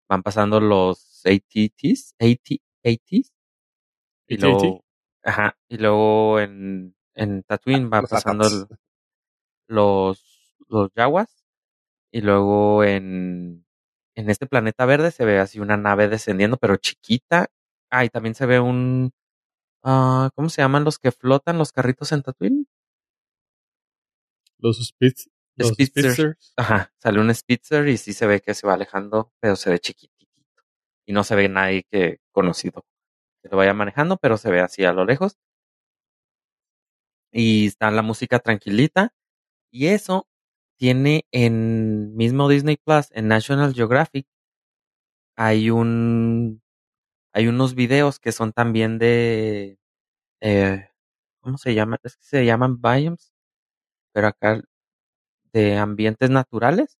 van pasando los ATTs, AT, ATs, y AT&T. luego, ajá, y luego en, en Tatooine van Los pasando el- los, los Yawas, y luego en, en este planeta verde se ve así una nave descendiendo, pero chiquita. Ah, y también se ve un, ah, ¿cómo se llaman los que flotan los carritos en Tatooine? Los, Spitz, los Spitzers. Spitzers. Ajá, sale un Spitzer y sí se ve que se va alejando, pero se ve chiquitito. Y no se ve nadie que conocido que lo vaya manejando, pero se ve así a lo lejos. Y está la música tranquilita. Y eso tiene en mismo Disney Plus, en National Geographic, hay un hay unos videos que son también de eh, ¿cómo se llaman? Es que se llaman biomes, pero acá de ambientes naturales.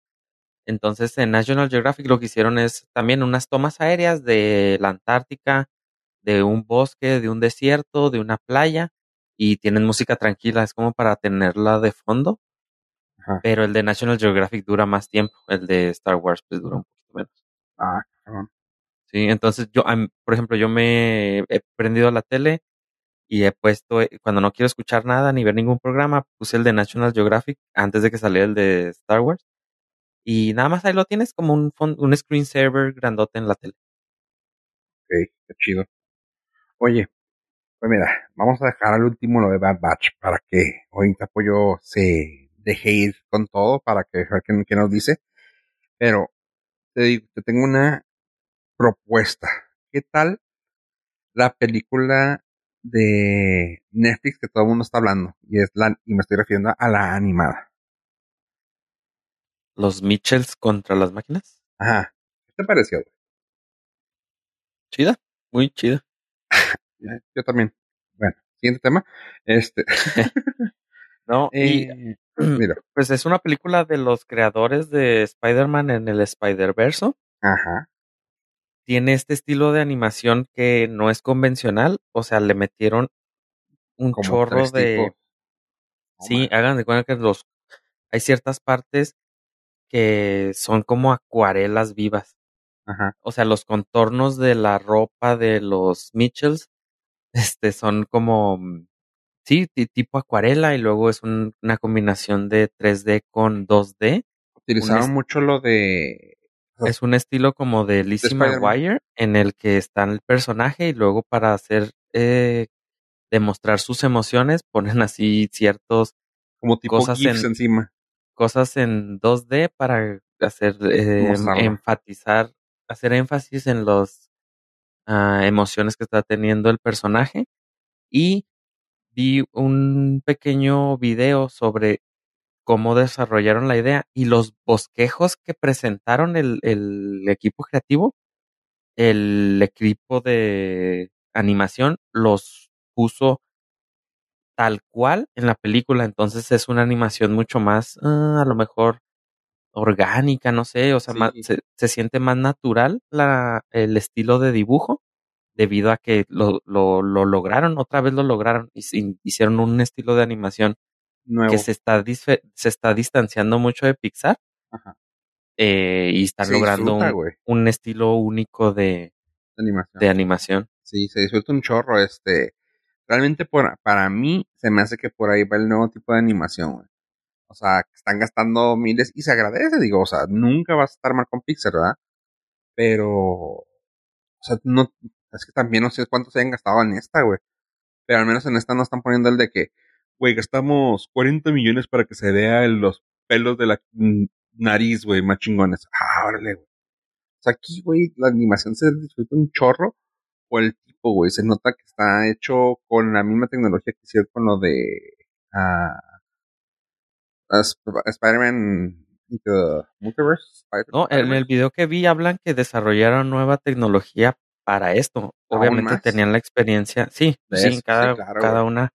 Entonces en National Geographic lo que hicieron es también unas tomas aéreas de la Antártica, de un bosque, de un desierto, de una playa y tienen música tranquila, es como para tenerla de fondo, Ajá. pero el de National Geographic dura más tiempo, el de Star Wars pues dura un poquito menos. Ah, cabrón. Sí, entonces yo, por ejemplo, yo me he prendido la tele y he puesto, eh, cuando no quiero escuchar nada ni ver ningún programa, puse el de National Geographic antes de que saliera el de Star Wars. Y nada más ahí lo tienes como un, un screensaver grandote en la tele. Ok, qué chido. Oye, pues mira, vamos a dejar al último lo de Bad Batch para que ahorita Pollo se deje ir con todo para que ver qué, qué nos dice. Pero te, digo, te tengo una propuesta. ¿Qué tal la película de Netflix que todo el mundo está hablando? Y es la, y me estoy refiriendo a la animada. Los Mitchells contra las máquinas. Ajá. ¿Qué te pareció? Chida, muy chida. Eh, Yo también. Bueno, siguiente tema. Este, No, y eh, mira, pues es una película de los creadores de Spider-Man en el Spider-Verse. ajá. Tiene este estilo de animación que no es convencional, o sea, le metieron un Como chorro de... Sí, hagan de cuenta que los hay ciertas partes que son como acuarelas vivas. Ajá. O sea, los contornos de la ropa de los Mitchells este son como mm, sí, ti- tipo acuarela y luego es un- una combinación de 3D con 2D. Utilizaron mucho lo de. Es un estilo como de Lizzie. McGuire en el que está el personaje y luego para hacer eh, demostrar sus emociones ponen así ciertos Como tipo cosas en- encima. cosas en 2D para hacer eh, enfatizar, hacer énfasis en las emociones que está teniendo el personaje. Y vi un pequeño video sobre cómo desarrollaron la idea y los bosquejos que presentaron el, el equipo creativo, el equipo de animación los puso tal cual en la película, entonces es una animación mucho más, ah, a lo mejor orgánica, no sé, o sea, Sí. más- se, se siente más natural la, el estilo de dibujo debido a que lo, lo, lo lograron, otra vez lo lograron y se- hicieron un estilo de animación Nuevo. que se está, se está distanciando mucho de Pixar Ajá. eh, y están Se logrando disfruta, un, un estilo único de, animación. de animación. Sí, se disfruta un chorro. Este. realmente por, para mí se me hace que por ahí va el nuevo tipo de animación, güey. O sea, están gastando miles y se agradece, digo, o sea, nunca vas a estar mal con Pixar, ¿verdad? Pero, o sea, no, es que también no sé cuántos se hayan gastado en esta, güey. Pero al menos en esta no están poniendo el de que, güey, gastamos 40 millones para que se vea los pelos de la nariz, güey, más chingones. Ah, órale, güey. O sea, aquí, güey, la animación se disfruta un chorro o el tipo, güey, se nota que está hecho con la misma tecnología que hicieron con lo de Sp- Spider-Man Into the Multiverse. Spider- No, en el video que vi hablan que desarrollaron nueva tecnología para esto. ¿Aún Obviamente tenían la experiencia, sí, sí, eso, sí, cada, claro, cada una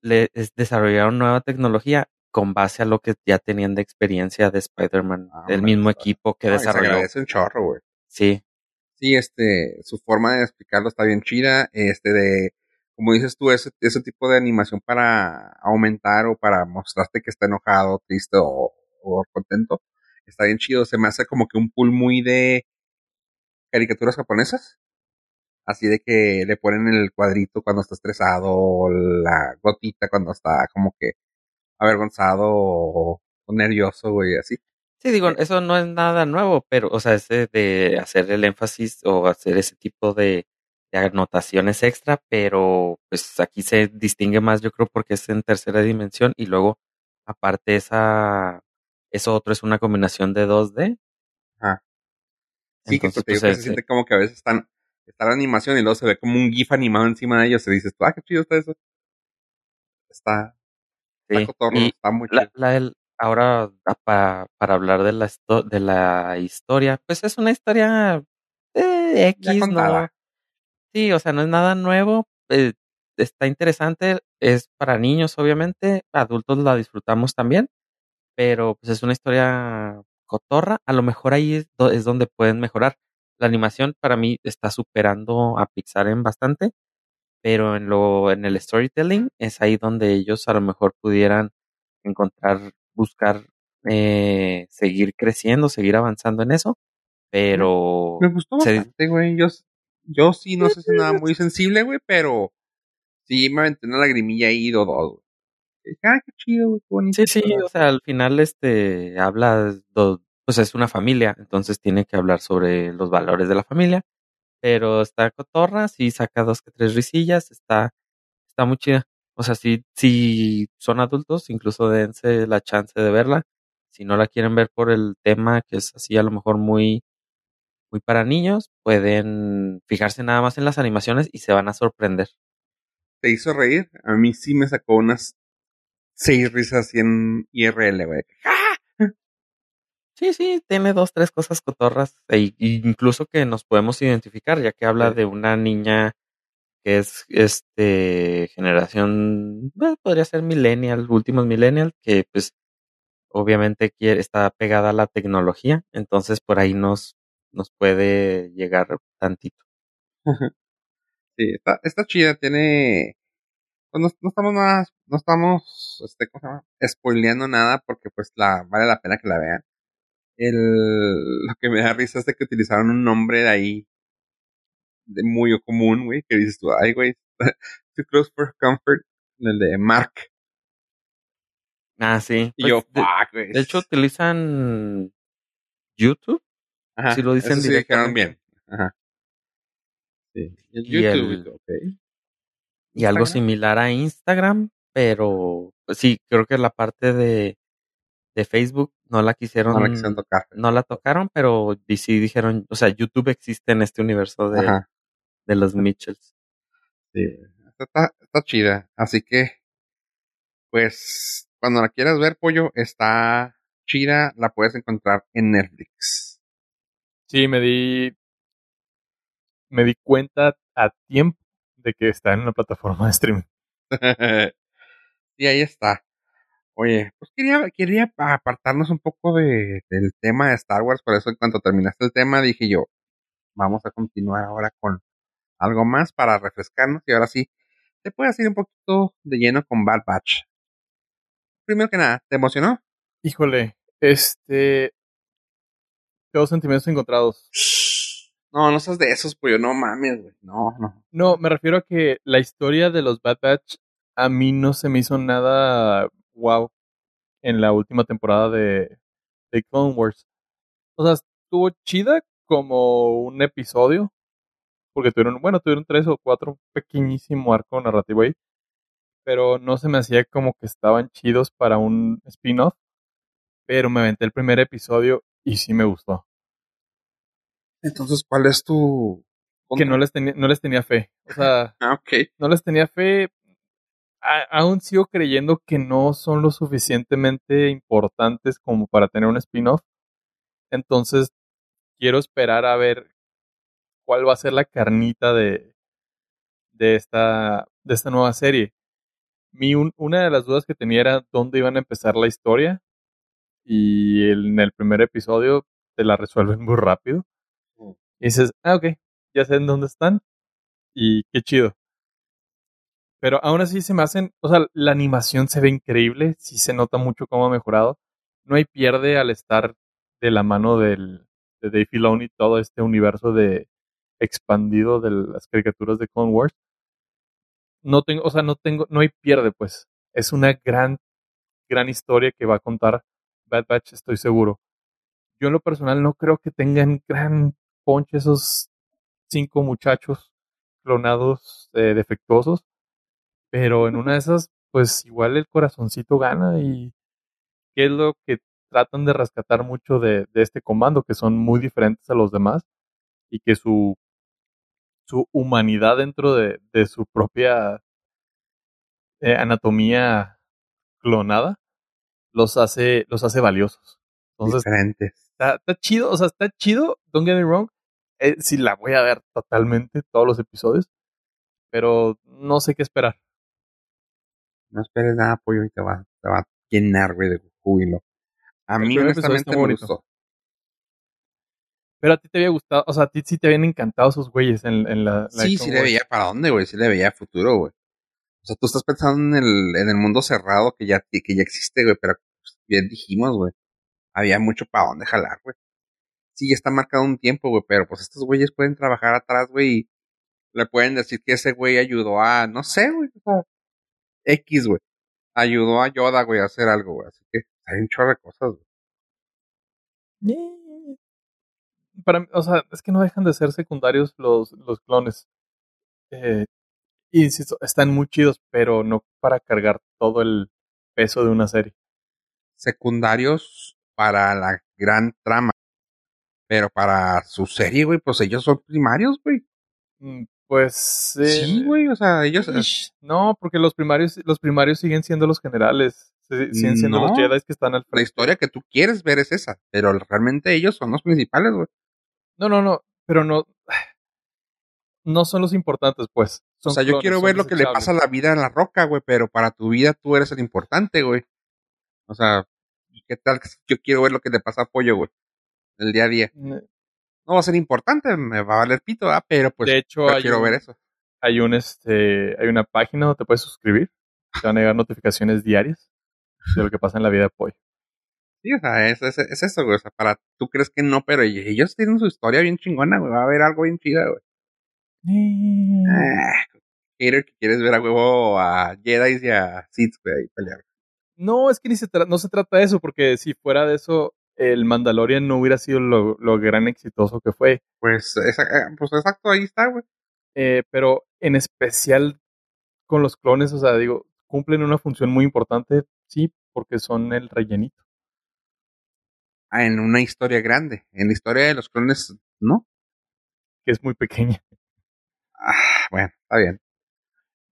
le es- desarrollaron nueva tecnología con base a lo que ya tenían de experiencia de Spider-Man, Ah, el hombre, mismo está- equipo que No, desarrolló. agradece un chorro, güey. Sí, Sí, este, su forma de explicarlo está bien chida, este, de, como dices tú, ese, ese tipo de animación para aumentar o para mostrarte que está enojado, triste o, o contento, está bien chido, se me hace como que un pool muy de caricaturas japonesas, así de que le ponen el cuadrito cuando está estresado, la gotita cuando está como que avergonzado o, o nervioso, güey, así. sí, digo, Eh. eso no es nada nuevo, pero, o sea, ese de hacer el énfasis o hacer ese tipo de, de anotaciones extra, pero pues aquí se distingue más, yo creo, porque es en tercera dimensión y luego, aparte, esa, eso otro es una combinación de 2D. Ajá. Sí, que Entonces, pues, que se ese- siente como que a veces están, está la animación y luego se ve como un GIF animado encima de ellos y dices, ah, qué chido está eso. Está, está sí. cotorro, Y está muy la, chido. la- el- ahora, a- pa- para hablar de la, de la historia, pues es una historia eh, Ya X, ¿no? Sí, o sea, no es nada nuevo. eh, está interesante. Es para niños, obviamente. Adultos la disfrutamos también. Pero pues es una historia cotorra. A lo mejor ahí es, do- es donde pueden mejorar. La animación para mí está superando a Pixar en bastante. Pero en lo, en el storytelling es ahí donde ellos a lo mejor pudieran encontrar, buscar, eh, seguir creciendo, seguir avanzando en eso. Pero Me gustó bastante, güey. Yo, yo sí, no sé si nada muy sensible, güey, pero sí me aventé una lagrimilla ahí dos, güey. Ah, qué chido, güey, qué bonito. Sí, sí, o sea, al final este habla, do- pues es una familia, entonces tiene que hablar sobre los valores de la familia, pero está cotorra, sí saca dos que tres risillas, está, está muy chida. O sea, si, si son adultos, incluso dense la chance de verla. Si no la quieren ver por el tema que es así a lo mejor muy, muy para niños, pueden fijarse nada más en las animaciones y se van a sorprender. ¿Te hizo reír? A mí sí me sacó unas seis risas así en IRL, güey. Sí, sí, tiene dos, tres cosas cotorras, e incluso que nos podemos identificar, ya que habla de una niña que es este generación, bueno, podría ser millennial, últimos millennial, que pues obviamente quiere, está pegada a la tecnología, entonces por ahí nos, nos puede llegar tantito. Sí, está, está chida, tiene. Pues no, no estamos nada, no estamos, este, ¿cómo se llama? Spoileando nada porque pues la, vale la pena que la vean. El, lo que me da risa es de que utilizaron un nombre de ahí, de muy común, güey, que dices tú, ay, güey, too close for comfort, el de Mark. Ah, sí. Y yo, pues, de, fuck, güey. de hecho, utilizan YouTube, Ajá, sí lo dicen sí directamente. bien. Ajá. Sí. El Y YouTube, el- ok. y algo similar a Instagram, pero pues, sí, creo que la parte de, de Facebook no la quisieron, No la quisieron tocar. no la tocaron, pero sí dijeron, o sea, YouTube existe en este universo de, Ajá. de los Mitchells. Sí, está, está, está chida. Así que, pues, cuando la quieras ver, pollo, está chida. La puedes encontrar en Netflix. Sí, me di. Me di cuenta a tiempo de que está en una plataforma de streaming. y ahí está. Oye, pues quería, quería apartarnos un poco de, del tema de Star Wars. Por eso, en cuanto terminaste el tema, dije yo, vamos a continuar ahora con algo más para refrescarnos. Y ahora sí, te puedes ir un poquito de lleno con Bad Batch. Primero que nada, ¿te emocionó? Híjole, este. Tengo sentimientos encontrados. No, no seas de esos, pues yo no mames, güey. No, no. No, me refiero a que la historia de los Bad Batch a mí no se me hizo nada wow en la última temporada de, de Clone Wars. O sea, estuvo chida como un episodio, porque tuvieron, bueno, tuvieron tres o cuatro, pequeñísimo arco narrativo ahí, pero no se me hacía como que estaban chidos para un spin-off, pero me aventé el primer episodio y sí me gustó. Entonces, ¿cuál es tu...? Que no les, tenía, no les tenía fe. O sea, Ah, ok. no les tenía fe. A- aún sigo creyendo que no son lo suficientemente importantes como para tener un spin-off. Entonces, quiero esperar a ver cuál va a ser la carnita de, de, esta, de esta nueva serie. Mi, un- una de las dudas que tenía era dónde iban a empezar la historia. Y en el primer episodio te la resuelven muy rápido. Mm. Y dices, ah, ok, ya sé en dónde están. Y qué chido. Pero aún así se me hacen, o sea, la animación se ve increíble, sí se nota mucho cómo ha mejorado. No hay pierde al estar de la mano del, de Dave Filoni todo este universo de expandido de las caricaturas de Clone Wars. No tengo, o sea, no tengo, no hay pierde, pues. Es una gran, gran historia que va a contar Bad Batch, estoy seguro. Yo en lo personal no creo que tengan gran ponche esos cinco muchachos clonados eh, defectuosos, pero en una de esas, pues igual el corazoncito gana y qué es lo que tratan de rescatar mucho de, de este comando, que son muy diferentes a los demás y que su, su humanidad dentro de, de su propia eh, anatomía clonada los hace, los hace valiosos. Entonces, Diferentes. está, está chido, o sea, está chido, don't get me wrong. Eh, sí, la voy a ver totalmente, todos los episodios, pero no sé qué esperar. No esperes nada, pollo, y te va, te va a llenar, güey, de júbilo. A El mí, honestamente, me bonito. gustó. Pero a ti te había gustado, o sea, a ti sí te habían encantado esos güeyes en, en la, la Sí, sí le veía para dónde, güey. Sí le veía futuro, güey. O sea, tú estás pensando en el, en el mundo cerrado que ya, que ya existe, güey, pero bien dijimos, güey. Había mucho para dónde jalar, güey. Sí, ya está marcado un tiempo, güey, pero pues estos güeyes pueden trabajar atrás, güey, y le pueden decir que ese güey ayudó a, no sé, güey, X, güey. Ayudó a Yoda, güey, a hacer algo, güey. Así que hay un chorro de cosas, güey. Para, o sea, es que no dejan de ser secundarios los, los clones. Eh, y insisto, están muy chidos, pero no para cargar todo el peso de una serie. Secundarios para la gran trama. Pero para su serie, güey, pues ellos son primarios, güey. Mm, Pues eh, Sí, güey, o sea, ellos... ish, no, porque los primarios, los primarios siguen siendo los generales, siguen siendo No. los Jedi que están al La frente. historia que tú quieres ver es esa, pero realmente ellos son los principales, güey. No, no, no, pero no, no son los importantes, pues. O sea, yo clones, quiero ver lo que le pasa a la vida en la roca, güey, pero para tu vida tú eres el importante, güey. O sea, ¿qué tal yo quiero ver lo que le pasa a Pollo, güey? El día a día. No va a ser importante, me va a valer pito, ¿ah? Pero pues de hecho, hay prefiero un, ver eso. hay un este, hay una página donde te puedes suscribir. Te van a llegar notificaciones diarias de lo que pasa en la vida de Pollo. Sí, o sea, es, es, es eso, güey. O sea, para tú crees que no, pero ellos tienen su historia bien chingona, güey. Va a haber algo bien chida, güey. Ah, hater que quieres ver a huevo a Jedi y a Sith, güey, pelear. No, es que ni se no se trata de eso, porque si fuera de eso, el Mandalorian no hubiera sido lo, lo gran exitoso que fue. Pues, esa- eh, pues exacto, ahí está, güey. Eh, pero en especial con los clones, o sea, digo, cumplen una función muy importante, sí, porque son el rellenito. Ah, en una historia grande. En la historia de los clones, ¿no? que es muy pequeña. Ah, bueno, está bien.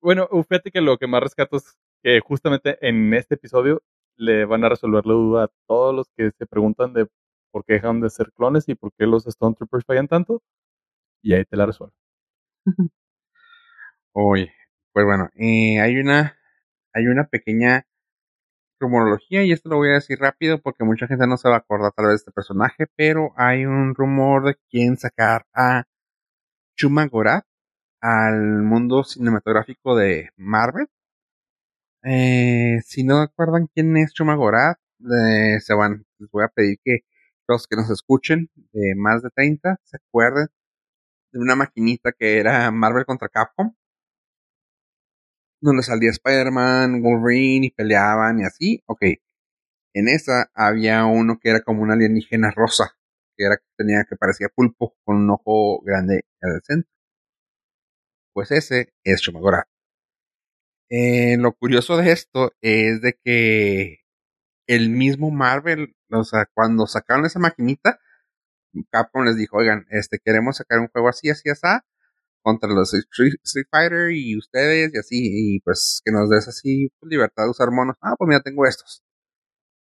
Bueno, fíjate que lo que más rescato es que justamente en este episodio le van a resolver la duda a todos los que se preguntan de por qué dejan de ser clones y por qué los Stone Troopers fallan tanto. Y ahí te la resuelvo. Oye, pues bueno, eh, hay una, hay una pequeña rumorología y esto lo voy a decir rápido porque mucha gente no se va a acordar tal vez de este personaje, pero hay un rumor de quién sacar a Chuma Gorath al mundo cinematográfico de Marvel. Eh, si no acuerdan quién es Chuma Gorath, eh, se van, les voy a pedir que los que nos escuchen de más de 30 se acuerden de una maquinita que era Marvel contra Capcom. Donde salía Spider-Man, Wolverine y peleaban y así. Ok. En esa había uno que era como una alienígena rosa. Que era que tenía que parecía pulpo con un ojo grande el centro. Pues ese es Shumagora. Eh, lo curioso de esto es de que el mismo Marvel, o sea, cuando sacaron esa maquinita, Capcom les dijo, oigan, este, queremos sacar un juego así, así, así, contra los Street, Fighter y ustedes y así, y pues que nos des así pues, libertad de usar monos. Ah, pues mira, tengo estos.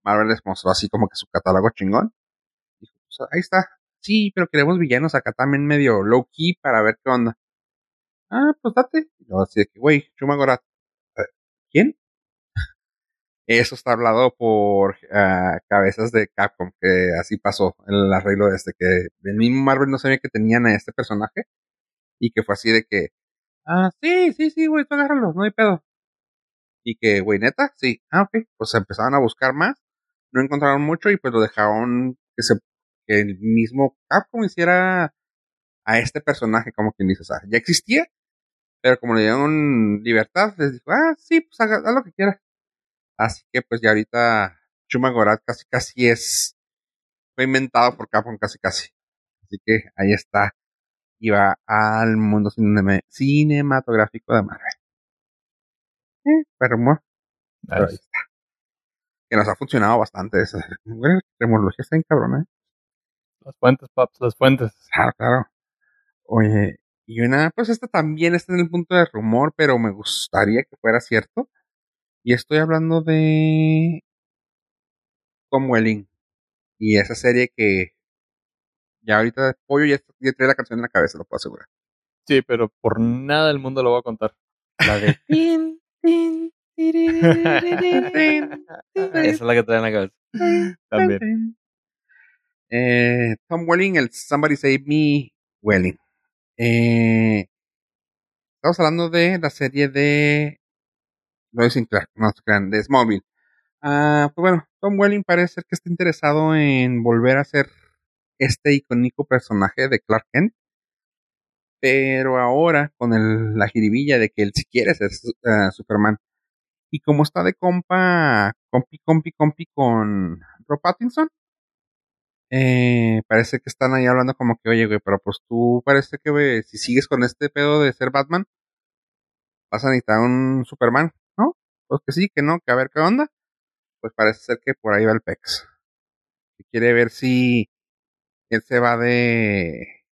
Marvel les mostró así como que su catálogo chingón. Dijo, pues ahí está. Sí, pero queremos villanos acá también medio low key para ver qué onda. Ah, pues date. Y luego así de que, güey, Shumagorat. Eh, ¿Quién? Eso está hablado por uh, cabezas de Capcom, que así pasó el arreglo este, que el mismo Marvel no sabía que tenían a este personaje y que fue así de que, ah, sí, sí, sí, güey, tú agárralo, no hay pedo. Y que, güey, neta, sí, ah, ok, pues empezaron a buscar más, no encontraron mucho y pues lo dejaron que se, que el mismo Capcom hiciera a este personaje, como quien dice, o sea, ya existía, pero como le dieron libertad, les dijo, ah, sí, pues haga, haz lo que quiera. Así que pues ya ahorita Chuma Gorat casi casi es, fue inventado por Capcom casi casi. Así que ahí está. Y va al mundo cinematográfico de Marvel. Eh, pero, bueno, pero ahí está. Que nos ha funcionado bastante esa. Tecnología está en cabrón, ¿eh? Las fuentes, paps, las fuentes. Claro, claro. Oye, y una, pues esta también está en el punto de rumor, pero me gustaría que fuera cierto. Y estoy hablando de Tom Welling. Y esa serie que ya ahorita Pollo ya, ya trae la canción en la cabeza, lo puedo asegurar. Sí, pero por nada del mundo lo voy a contar. La de Esa es la que trae en la cabeza. También. Eh, Tom Welling, el Somebody Save Me Welling. Eh, estamos hablando de la serie de Lois Clark, no de Smallville. Ah, pues bueno, Tom Welling parece que está interesado en volver a ser este icónico personaje de Clark Kent. Pero ahora con el, la jiribilla de que él sí quiere ser uh, Superman. Y como está de compa, compi, compi, compi con Rob Pattinson, eh, parece que están ahí hablando como que, oye, güey, pero pues tú parece que, güey, si sigues con este pedo de ser Batman, vas a necesitar un Superman, ¿no? Pues que sí, que no, que a ver qué onda. Pues parece ser que por ahí va el Pex. Que quiere ver si él se va de,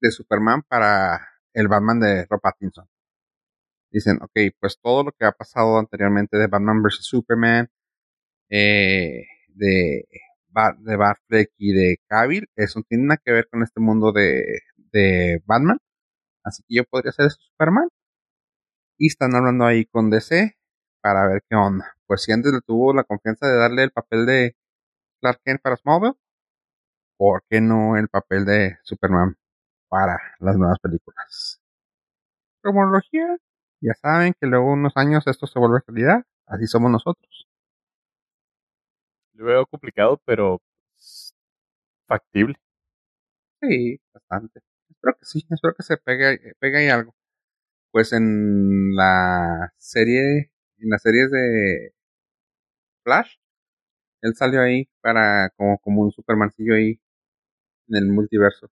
de Superman para el Batman de Rob Pattinson. Dicen, ok, pues todo lo que ha pasado anteriormente de Batman vs. Superman, eh, de, de Batfleck y de Cavill, eso tiene nada que ver con este mundo de, de Batman. Así que yo podría ser Superman. Y están hablando ahí con DC para ver qué onda. Pues si antes le tuvo la confianza de darle el papel de Clark Kent para Smallville, ¿por qué no el papel de Superman para las nuevas películas? Romología, ya saben que luego unos años esto se vuelve realidad, así somos nosotros. Lo veo complicado, pero factible. Sí, bastante. Espero que sí, espero que se pegue, pegue ahí algo. Pues en la serie, en las series de Flash, él salió ahí para como, como un Supermancillo ahí en el multiverso.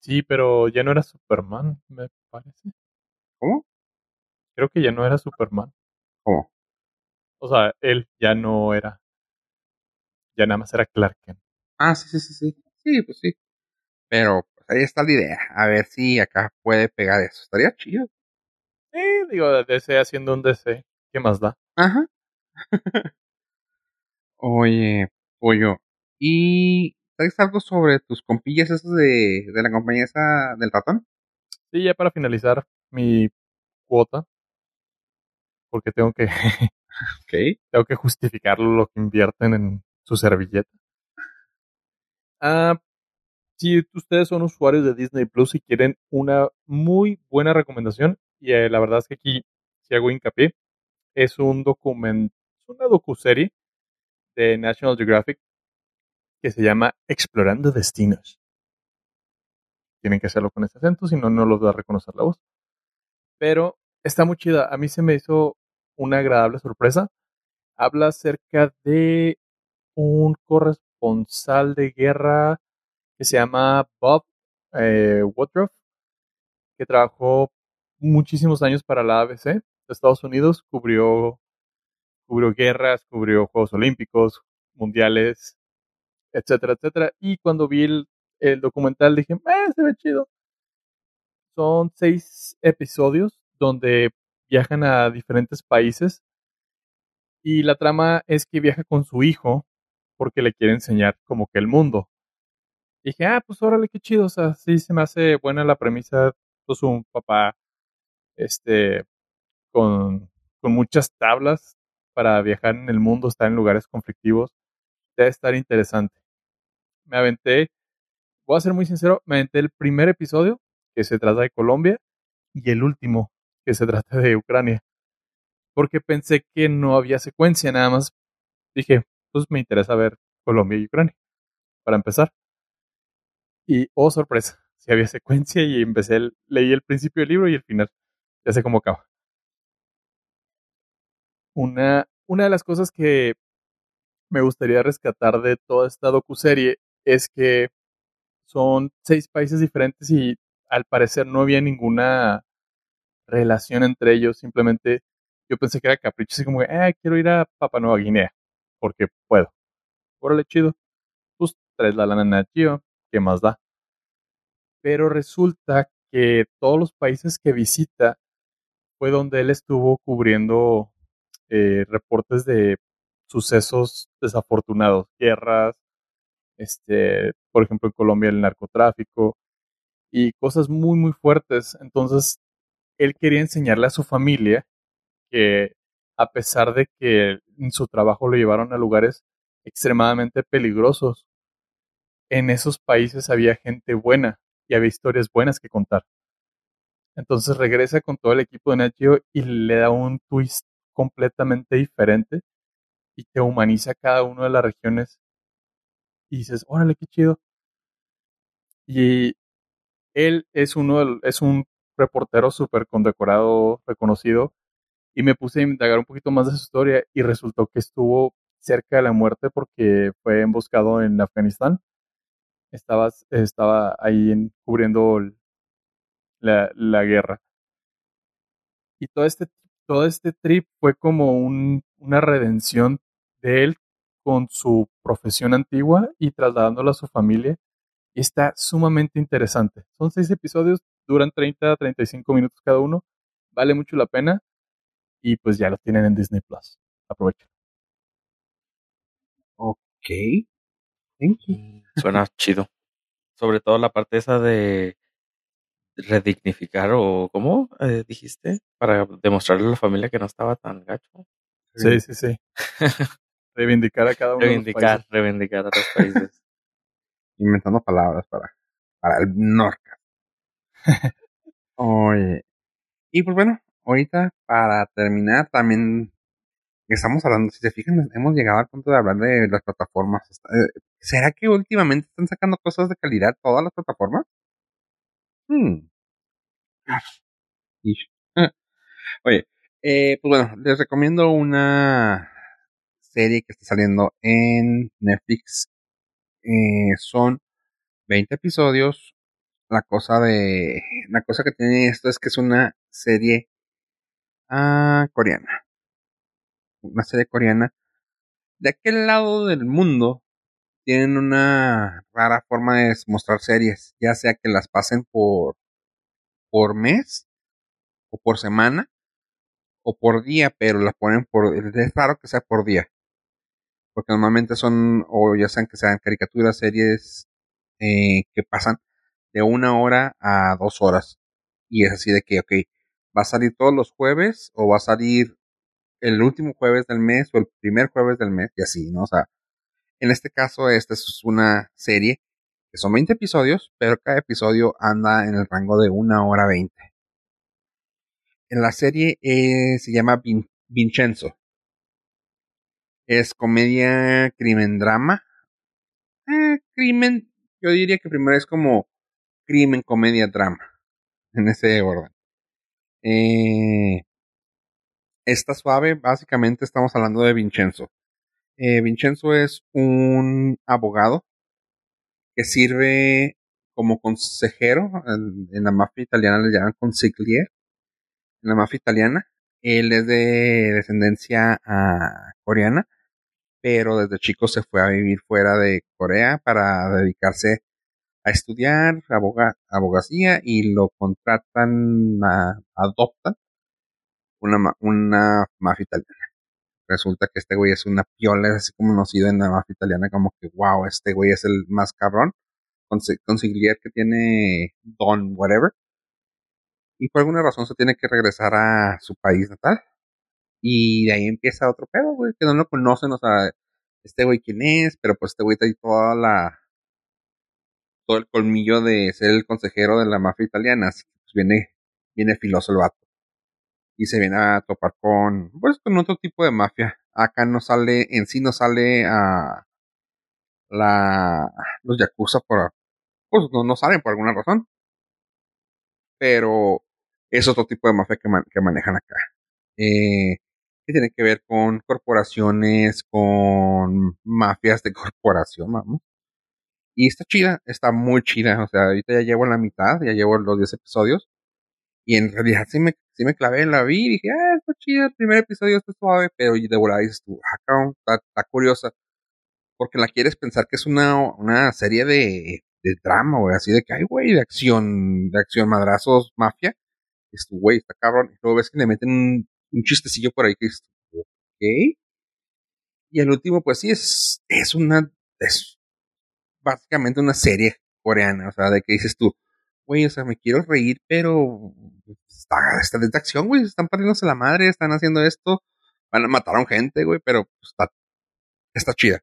Sí, pero ya no era Superman, me parece. ¿Cómo? Creo que ya no era Superman. ¿Cómo? O sea, él ya no era. Ya nada más era Clark Kent. Ah, sí, sí, sí, sí. Sí, pues sí. Pero pues, ahí está la idea. A ver si acá puede pegar eso. Estaría chido. Sí, digo, DC haciendo un DC. ¿Qué más da? Ajá. Oye, pollo. ¿Y sabes algo sobre tus compillas esos de, de la compañía esa del ratón? Sí, ya para finalizar mi cuota. Porque tengo que. ok. Tengo que justificar lo que invierten en su servilleta. Ah, si ustedes son usuarios de Disney Plus y quieren una muy buena recomendación, y eh, la verdad es que aquí, si hago hincapié, es un documento, una docuserie de National Geographic que se llama Explorando Destinos. tienen que hacerlo con ese acento, si no, no los va a reconocer la voz. Pero está muy chida. A mí se me hizo una agradable sorpresa. Habla acerca de un corresponsal de guerra que se llama Bob eh, Woodruff, que trabajó muchísimos años para la ABC de Estados Unidos, cubrió, cubrió guerras, cubrió Juegos Olímpicos, Mundiales, etcétera, etcétera. Y cuando vi el, documental dije, eh, se ve chido. Son seis episodios donde viajan a diferentes países y la trama es que viaja con su hijo porque le quiere enseñar como que el mundo. Y dije, ah, pues órale, qué chido, o sea, sí se me hace buena la premisa, pues un papá, este, con, con muchas tablas para viajar en el mundo, estar en lugares conflictivos, debe estar interesante. Me aventé, voy a ser muy sincero, me aventé el primer episodio, que se trata de Colombia, y el último, que se trata de Ucrania. Porque pensé que no había secuencia, nada más dije, pues me interesa ver Colombia y Ucrania, para empezar. Y, oh sorpresa, si había secuencia y empecé, leí el principio del libro y el final. Ya sé cómo acaba. Una, una de las cosas que me gustaría rescatar de toda esta docuserie es que son seis países diferentes y al parecer no había ninguna relación entre ellos. Simplemente yo pensé que era capricho, así como, eh, quiero ir a Papua Nueva Guinea, porque puedo. Órale, chido. Pues traes la lana Nat ¿qué más da? Pero resulta que todos los países que visita fue donde él estuvo cubriendo eh, reportes de sucesos desafortunados, guerras, este, por ejemplo en Colombia el narcotráfico y cosas muy muy fuertes. Entonces él quería enseñarle a su familia que a pesar de que en su trabajo lo llevaron a lugares extremadamente peligrosos, en esos países había gente buena y había historias buenas que contar. Entonces regresa con todo el equipo de Nat y le da un twist completamente diferente y te humaniza cada una de las regiones y dices, órale, qué chido. Y él es uno, es un reportero súper condecorado, reconocido, y me puse a indagar un poquito más de su historia y resultó que estuvo cerca de la muerte porque fue emboscado en Afganistán. Estaba, estaba ahí en, cubriendo la, la, guerra. Y todo este, todo este trip fue como un, una redención de él con su profesión antigua y trasladándola a su familia. Está sumamente interesante. Son seis episodios, duran 30 a 35 minutos cada uno. Vale mucho la pena. Y pues ya lo tienen en Disney Plus. Aprovechen. Ok. Thank you. Mm, suena chido. Sobre todo la parte esa de redignificar o ¿cómo eh, dijiste? Para demostrarle a la familia que no estaba tan gacho. Sí, sí, sí. reivindicar a cada uno reivindicar, de los países. Reivindicar a los países. Inventando palabras para, para el Norca. Oye. Y pues bueno, ahorita para terminar también estamos hablando, si se fijan, hemos llegado al punto de hablar de las plataformas. Eh, ¿Será que últimamente están sacando cosas de calidad todas las plataformas? Hmm. Oye, eh, pues bueno, les recomiendo una serie que está saliendo en Netflix. Eh, son 20 episodios. La cosa de. La cosa que tiene esto es que es una serie ah, coreana. Una serie coreana. De aquel lado del mundo tienen una rara forma de mostrar series, ya sea que las pasen por por mes o por semana o por día, pero las ponen por es raro que sea por día. Porque normalmente son o ya sean que sean caricaturas, series eh, que pasan de una hora a dos horas. Y es así de que, ok, va a salir todos los jueves o va a salir el último jueves del mes o el primer jueves del mes y así, ¿no? O sea, en este caso, esta es una serie que son 20 episodios, pero cada episodio anda en el rango de una hora 20. En la serie eh, se llama Vincenzo. Es comedia, crimen, drama. Eh, crimen, yo diría que primero es como crimen, comedia, drama. En ese orden. Eh, esta suave, básicamente estamos hablando de Vincenzo. Eh, Vincenzo es un abogado que sirve como consejero en, la mafia italiana, le llaman consigliere, en la mafia italiana. Él es de descendencia ah, coreana, pero desde chico se fue a vivir fuera de Corea para dedicarse a estudiar aboga- abogacía y lo contratan, a- adoptan una, una mafia italiana. Resulta que este güey es una piola, así como conocido en la mafia italiana, como que wow, este güey es el más cabrón, consigliere que tiene don whatever. Y por alguna razón se tiene que regresar a su país natal. Y de ahí empieza otro pedo, güey, que no lo conocen, o sea, este güey quién es, pero pues este güey trae toda la, todo el colmillo de ser el consejero de la mafia italiana, así que pues viene, viene filoso el. Y se viene a topar con, pues con otro tipo de mafia. Acá no sale, en sí no sale a la, los yakuza por, pues no, no salen por alguna razón. Pero es otro tipo de mafia que, man- que manejan acá. Eh, que tiene que ver con corporaciones, con mafias de corporación. Y está chida, está muy chida. O sea, ahorita ya llevo la mitad, ya llevo los 10 episodios. Y en realidad sí me, sí me clavé, la vi y dije, ah, está chida, el primer episodio está suave, pero de volada dices tú, ah, cabrón, está, está curiosa. Porque la quieres pensar que es una, una serie de, de drama, güey, así de que, ay, güey, de acción, de acción, madrazos, mafia. Dices tú, güey, está cabrón. Y luego ves que le meten un, un chistecillo por ahí que dices ok. Y el último, pues sí, es, es una, es básicamente una serie coreana, o sea, de que dices tú, güey, o sea, me quiero reír, pero está, está de acción, güey, están partiéndose la madre, están haciendo esto, van a matar a gente, güey, pero está, está chida.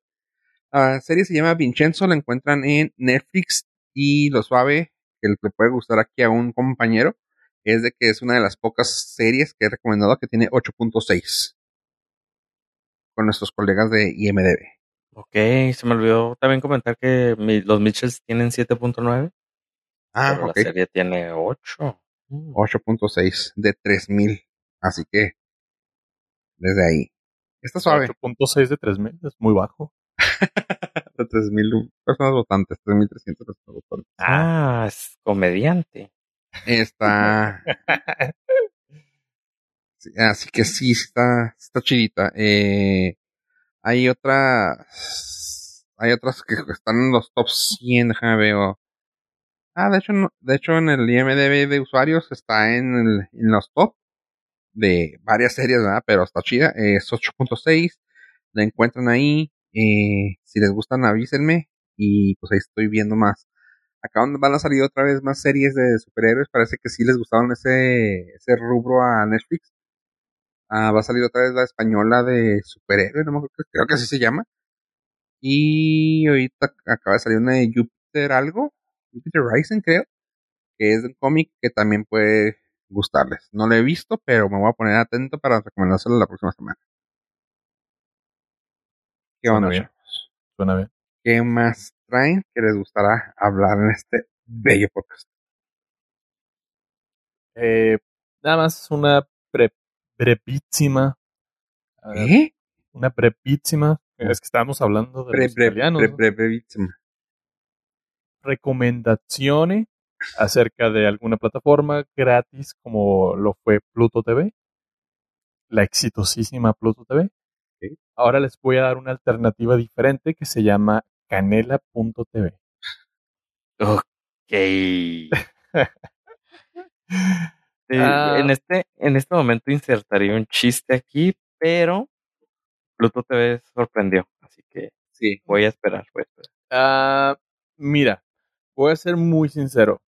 La serie se llama Vincenzo, la encuentran en Netflix y lo suave que le puede gustar aquí a un compañero es de que es una de las pocas series que he recomendado que tiene 8.6 con nuestros colegas de IMDB. Ok, se me olvidó también comentar que mi- los Mitchells tienen 7.9, Ah, pero ok. la serie tiene 8. Mm. 8.6 de 3000. Así que desde ahí. Está suave. 8.6 de 3000 es muy bajo. De 3000 personas votantes, 3300 personas votantes. Ah, es comediante. Está. sí, así que sí, está, está chidita. Eh, hay otras. Hay otras que están en los top 100, déjame veo. Ah, de hecho, de hecho en el IMDB de usuarios está en, el- en los top de varias series, ¿verdad? Pero está chida. Es 8.6. La encuentran ahí. eh, si les gustan, avísenme. Y pues ahí estoy viendo más. Acá donde van a salir otra vez más series de superhéroes. Parece que sí les gustaron ese, ese rubro a Netflix. Ah, va a salir otra vez la española de superhéroes, no me acuerdo, creo que así se llama. Y ahorita acaba de salir una de Jupiter algo. Jupiter Rising, creo. Que es un cómic que también puede gustarles. No lo he visto, pero me voy a poner atento para recomendárselo la próxima semana. ¿Qué Suena onda, bien. Suena bien. ¿Qué más traen que les gustará hablar en este bello podcast? Eh, nada más una pre- brevísima. a ver, ¿Eh? Una brevísima. Es que estábamos hablando de Bre, los recomendaciones acerca de alguna plataforma gratis como lo fue Pluto TV, la exitosísima Pluto TV. Ahora les voy a dar una alternativa diferente que se llama canela.tv. Ok. Eh, Ah. en, este, en este momento insertaría un chiste aquí, pero Pluto TV sorprendió, así que Sí. voy a esperar. Voy a esperar. Ah, mira, voy a ser muy sincero.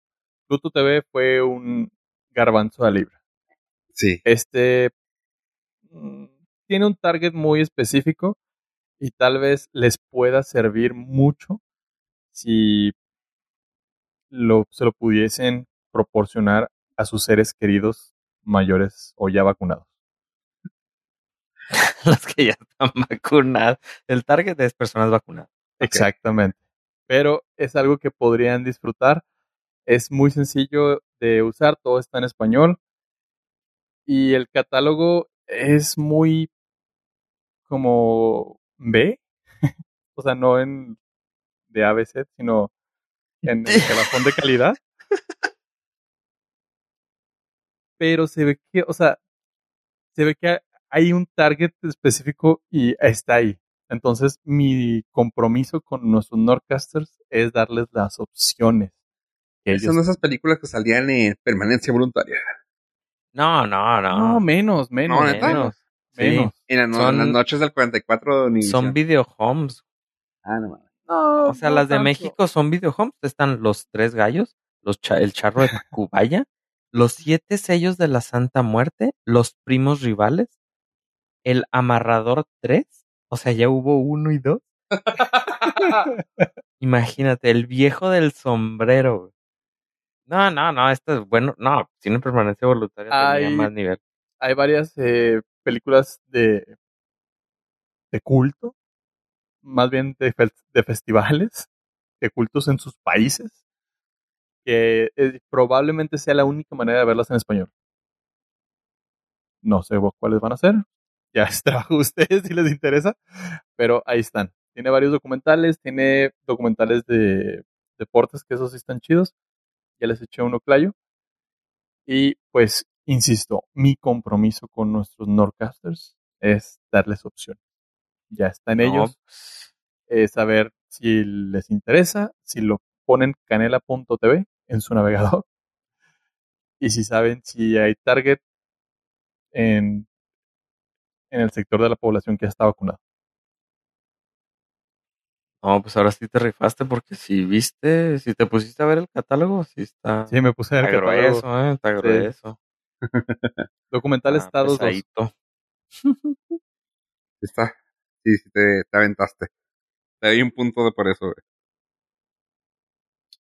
Pluto TV fue un garbanzo de libra. Sí. Este mm, tiene un target muy específico y tal vez les pueda servir mucho si lo, se lo pudiesen proporcionar a sus seres queridos mayores o ya vacunados. Las que ya están vacunadas. El target es personas vacunadas. Exactamente. Pero es algo que podrían disfrutar Es muy sencillo de usar, todo está en español. Y el catálogo es muy como B, o sea, no en de ABC, sino en el bajón de calidad. Pero se ve que, o sea, se ve que hay un target específico y está ahí. Entonces, mi compromiso con nuestros Nordcasters es darles las opciones. Que Son esas películas que salían en permanencia voluntaria. No, no, no. No, menos, menos. menos. menos. En, las noches del 44 ni Son video homes. Ah, no No, o sea, las de México son video homes. Están los tres gallos, los el charro de Cubaya, los siete sellos de la Santa Muerte, los primos rivales, el amarrador 3, o sea, ya hubo uno y dos. Imagínate, el viejo del sombrero. No, no, no, esto es bueno. No, sin permanencia voluntaria tenía más nivel. Hay varias eh, películas de, de culto, más bien de, de festivales, de cultos en sus países, que eh, probablemente sea la única manera de verlas en español. No sé cuáles van a ser, ya es trabajo de ustedes si les interesa, pero ahí están. Tiene varios documentales, tiene documentales de deportes, que esos sí están chidos. Ya les eché uno clayo. Y pues, insisto, mi compromiso con nuestros Nordcasters es darles opciones. Ya está en ellos. Pues. saber si les interesa, si lo ponen canela.tv en su navegador. Y si saben si hay target en en el sector de la población que ya está vacunado. No, pues ahora sí te rifaste porque si viste, si te pusiste a ver el catálogo, sí está. Sí, me puse a ver el catálogo. eh, está grueso. Documental ah, Estados Está. Sí, sí te, aventaste. Te doy un punto de por eso.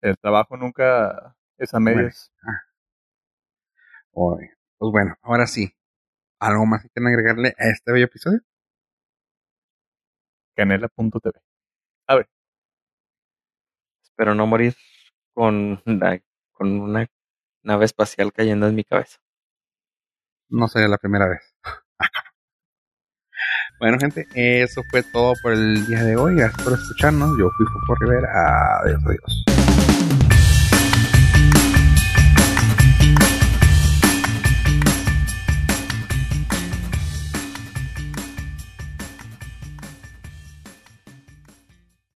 El trabajo nunca es a medias. Bueno. Pues bueno, ahora sí. ¿Algo más que quieren agregarle a este bello episodio? Canela.tv. A ver. Espero no morir con, con una nave espacial cayendo en mi cabeza. No sería la primera vez. bueno, gente, eso fue todo por el día de hoy. Gracias por escucharnos. Yo fui Fofo Rivera. Adiós, adiós.